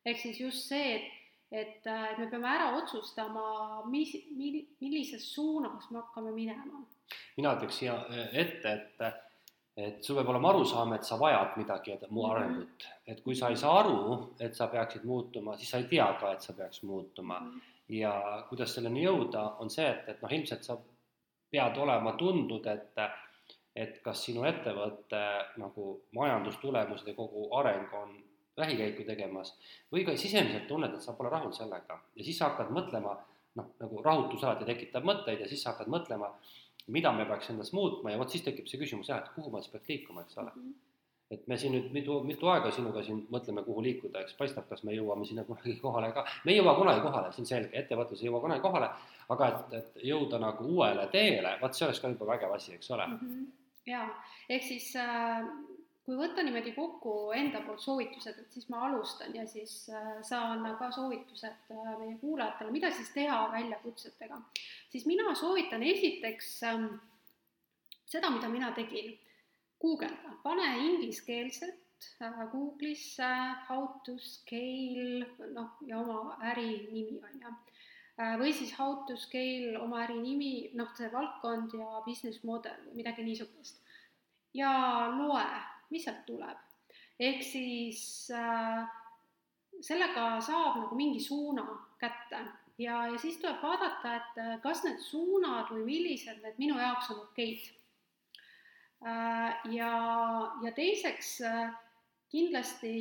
ehk siis just see, et, et, et me peame ära otsustama, mis, mil-, millises suunas me hakkame minema. mina ütleks siia ette, et et sul peab olema arusaam, et sa vajad midagi mu mhm. arengut, et kui sa ei saa aru, et sa peaksid muutuma, siis sa ei tea ka, et sa peaks muutuma mm. -hmm ja kuidas selleni jõuda, on see, et, et noh, ilmselt sa pead olema tundnud, et et kas sinu ettevõtte nagu majandustulemused ja kogu areng on vähikäiku tegemas või ka sisemiselt tunned, et sa pole rahul sellega ja siis sa hakkad mõtlema, noh, nagu rahutus alati tekitab mõtteid ja siis sa hakkad mõtlema, mida me peaks endas muutma ja vot siis tekib see küsimus jah, et kuhu ma siis peaks liikuma, eks ole mm. -hmm et me siin nüüd mitu, mitu aega sinuga siin mõtleme, kuhu liikuda, eks paistab, kas me jõuame sinna kunagi kohale ka. me ei jõua kunagi kohale, see on selge, ettevõtlus ei jõua kunagi kohale, aga et, et jõuda nagu uuele teele, vot see oleks ka juba vägev asi, eks ole mm. -hmm. jaa, ehk siis äh, kui võtta niimoodi kokku enda poolt soovitused, et siis ma alustan ja siis äh, saan ka soovitused äh, meie kuulajatele, mida siis teha väljakutsetega, siis mina soovitan esiteks äh, seda, mida mina tegin guugelda, pane ingliskeelset äh, Google'isse how to scale, noh, ja oma äri nimi, on ju. Äh, või siis how to scale oma äri nimi, noh, see valdkond ja business model midagi niisugust. ja loe, mis sealt tuleb. ehk siis äh, sellega saab nagu mingi suuna kätte ja, ja siis tuleb vaadata, et äh, kas need suunad või millised need minu jaoks on okeid ja, ja teiseks äh, kindlasti,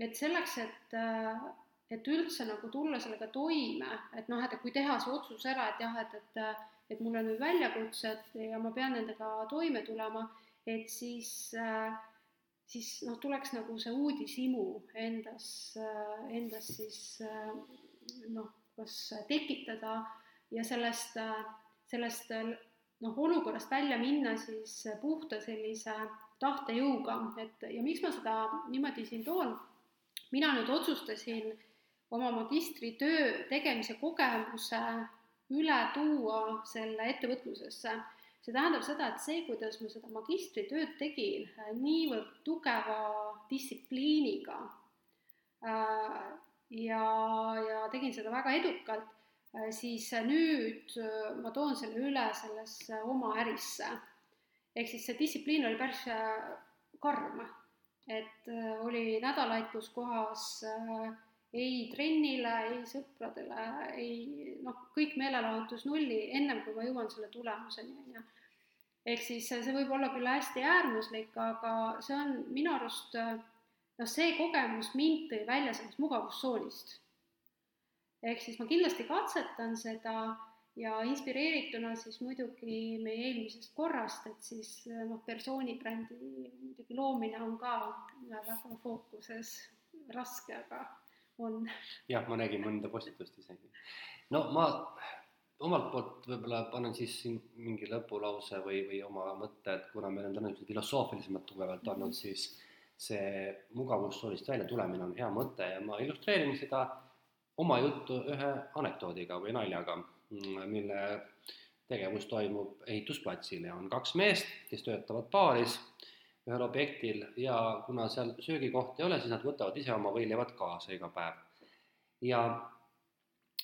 et selleks, et, äh, et üldse nagu tulla sellega toime, et noh, et kui teha see otsus ära, et jah, et, et et mul on nüüd väljakutsed ja ma pean nendega toime tulema, et siis, siis noh, tuleks nagu see uudishimu endas, endas siis noh, kas tekitada ja sellest, sellest noh, olukorrast välja minna siis puhta sellise tahtejõuga, et ja miks ma seda niimoodi siin toon, mina nüüd otsustasin oma magistritöö tegemise kogemuse üle tuua selle ettevõtlusesse. see tähendab seda, et see, kuidas ma seda magistritööd tegin niivõrd tugeva distsipliiniga äh, ja, ja tegin seda väga edukalt, Äh, siis äh, nüüd äh, ma toon selle üle sellesse oma ärisse. ehk siis see distsipliin oli päris karm, et oli nädalaid, kus kohas ei trennile, ei sõpradele, ei noh, kõik meelelahutus nulli, ennem kui ma jõuan selle tulemuseni, on ju. ehk siis see võib olla küll hästi äärmuslik, aga see on minu arust noh, see kogemus mind tõi välja sellest mugavustsoonist ehk siis ma kindlasti katsetan seda ja inspireerituna siis muidugi meie eelmisest korrast, et siis noh, persooni brändi muidugi loomine on ka väga fookuses raske, aga on. jah, ma nägin mõnda postitust isegi. no ma omalt poolt võib-olla panen siis siin mingi lõpulause või, või oma mõtte, et kuna meil on täna niisugused filosoofilisemad tugevalt olnud, siis see mugavustsoonist välja tulemine on hea mõte ja ma illustreerin seda oma juttu ühe anekdoodiga või naljaga, mille tegevus toimub ehitusplatsil ja on kaks meest, kes töötavad paaris ühel objektil ja kuna seal söögikohti ei ole, siis nad võtavad ise oma võileivad kaasa iga päev. ja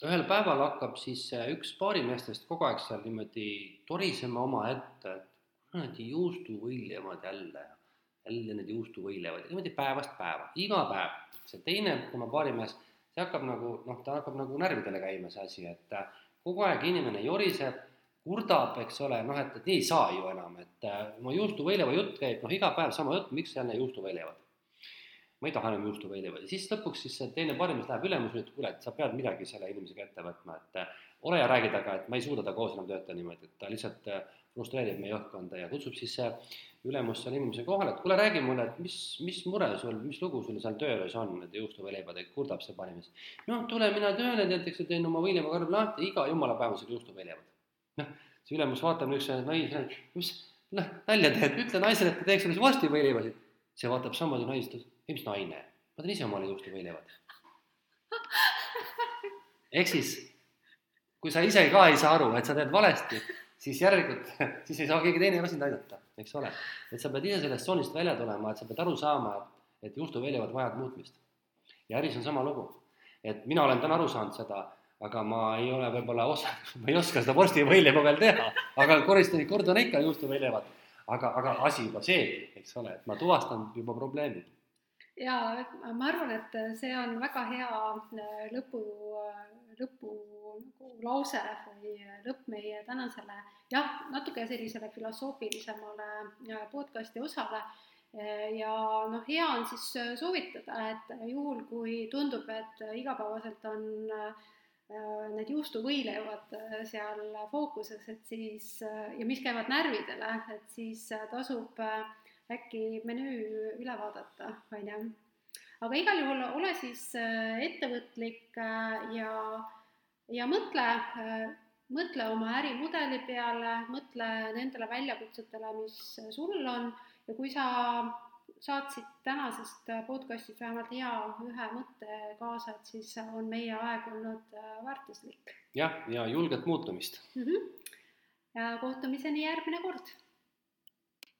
ühel päeval hakkab siis üks baarimeestest kogu aeg seal niimoodi torisema omaette, et kuradi juustuvõileivad jälle, jälle need juustuvõileivad ja niimoodi päevast päeva, iga päev. see teine tema baarimees, see hakkab nagu noh, ta hakkab nagu närvidele käima, see asi, et kogu aeg inimene joriseb, kurdab, eks ole, noh, et, et nii ei saa ju enam, et oma juustuvõileiva jutt käib, noh, iga päev sama jutt, miks jälle juustuvõileivad ma ei taha enam juustuvõileiva ja siis lõpuks siis see teine parimees läheb ülemusele, ütleb, kuule, et sa pead midagi selle inimesega ette võtma, et äh, ole ja räägi temaga, et ma ei suuda ta koos enam töötada niimoodi, et ta lihtsalt äh, frustreerib meie õhkkonda ja kutsub siis see ülemus selle inimese kohale, et kuule, räägi mulle, et mis, mis mure sul, mis lugu sul seal töös on, nende juustuvõileibadega, kurdab see parimees. noh, tule mina tööle, näiteks teen oma võileivakarbi lahti, iga jumala päev on seal juustuvõileivad. noh, see ülemus vaatab niisuguse naise, mis, noh, nalja teed, ütle naisele, et ta teeks sulle vorstivõileivasid. see vaatab samamoodi naist ei, mis naine, ma teen ise omale juustuvõileivad. ehk siis, kui sa ise ka ei saa aru, et sa teed valesti, siis järelikult, siis ei saa keegi teine ka sind aidata, eks ole. et sa pead ise sellest tsoonist välja tulema, et sa pead aru saama, et, et juustuvõileivad vajavad muutmist. ja äris on sama lugu. et mina olen täna aru saanud seda, aga ma ei ole võib-olla osa, ma ei oska seda vorstivõileiva veel teha, aga koristan, kordan ikka juustuvõileivad. aga, aga asi juba seegi, eks ole, et ma tuvastan juba probleemi ja ma arvan, et see on väga hea äh, lõpu, lõpu nagu või lõpp meie tänasele jah, natuke sellisele filosoofilisemale äh, podcasti osale. Äh, ja noh, hea on siis soovitada, et juhul, kui tundub, et igapäevaselt on need juustuvõileivad seal fookuses, et siis ja mis käivad närvidele, et siis tasub äh, äkki menüü üle vaadata, on ju. Aga igal juhul ole siis äh, ettevõtlik äh, ja, ja mõtle, äh, mõtle oma ärimudeli peale, mõtle nendele väljakutsetele, mis sul on ja kui sa saatsid tänasest podcastist vähemalt hea ühe mõtte kaasa, et siis on meie aeg olnud väärtuslik. jah, ja julget muutumist mm. -hmm. ja kohtumiseni järgmine kord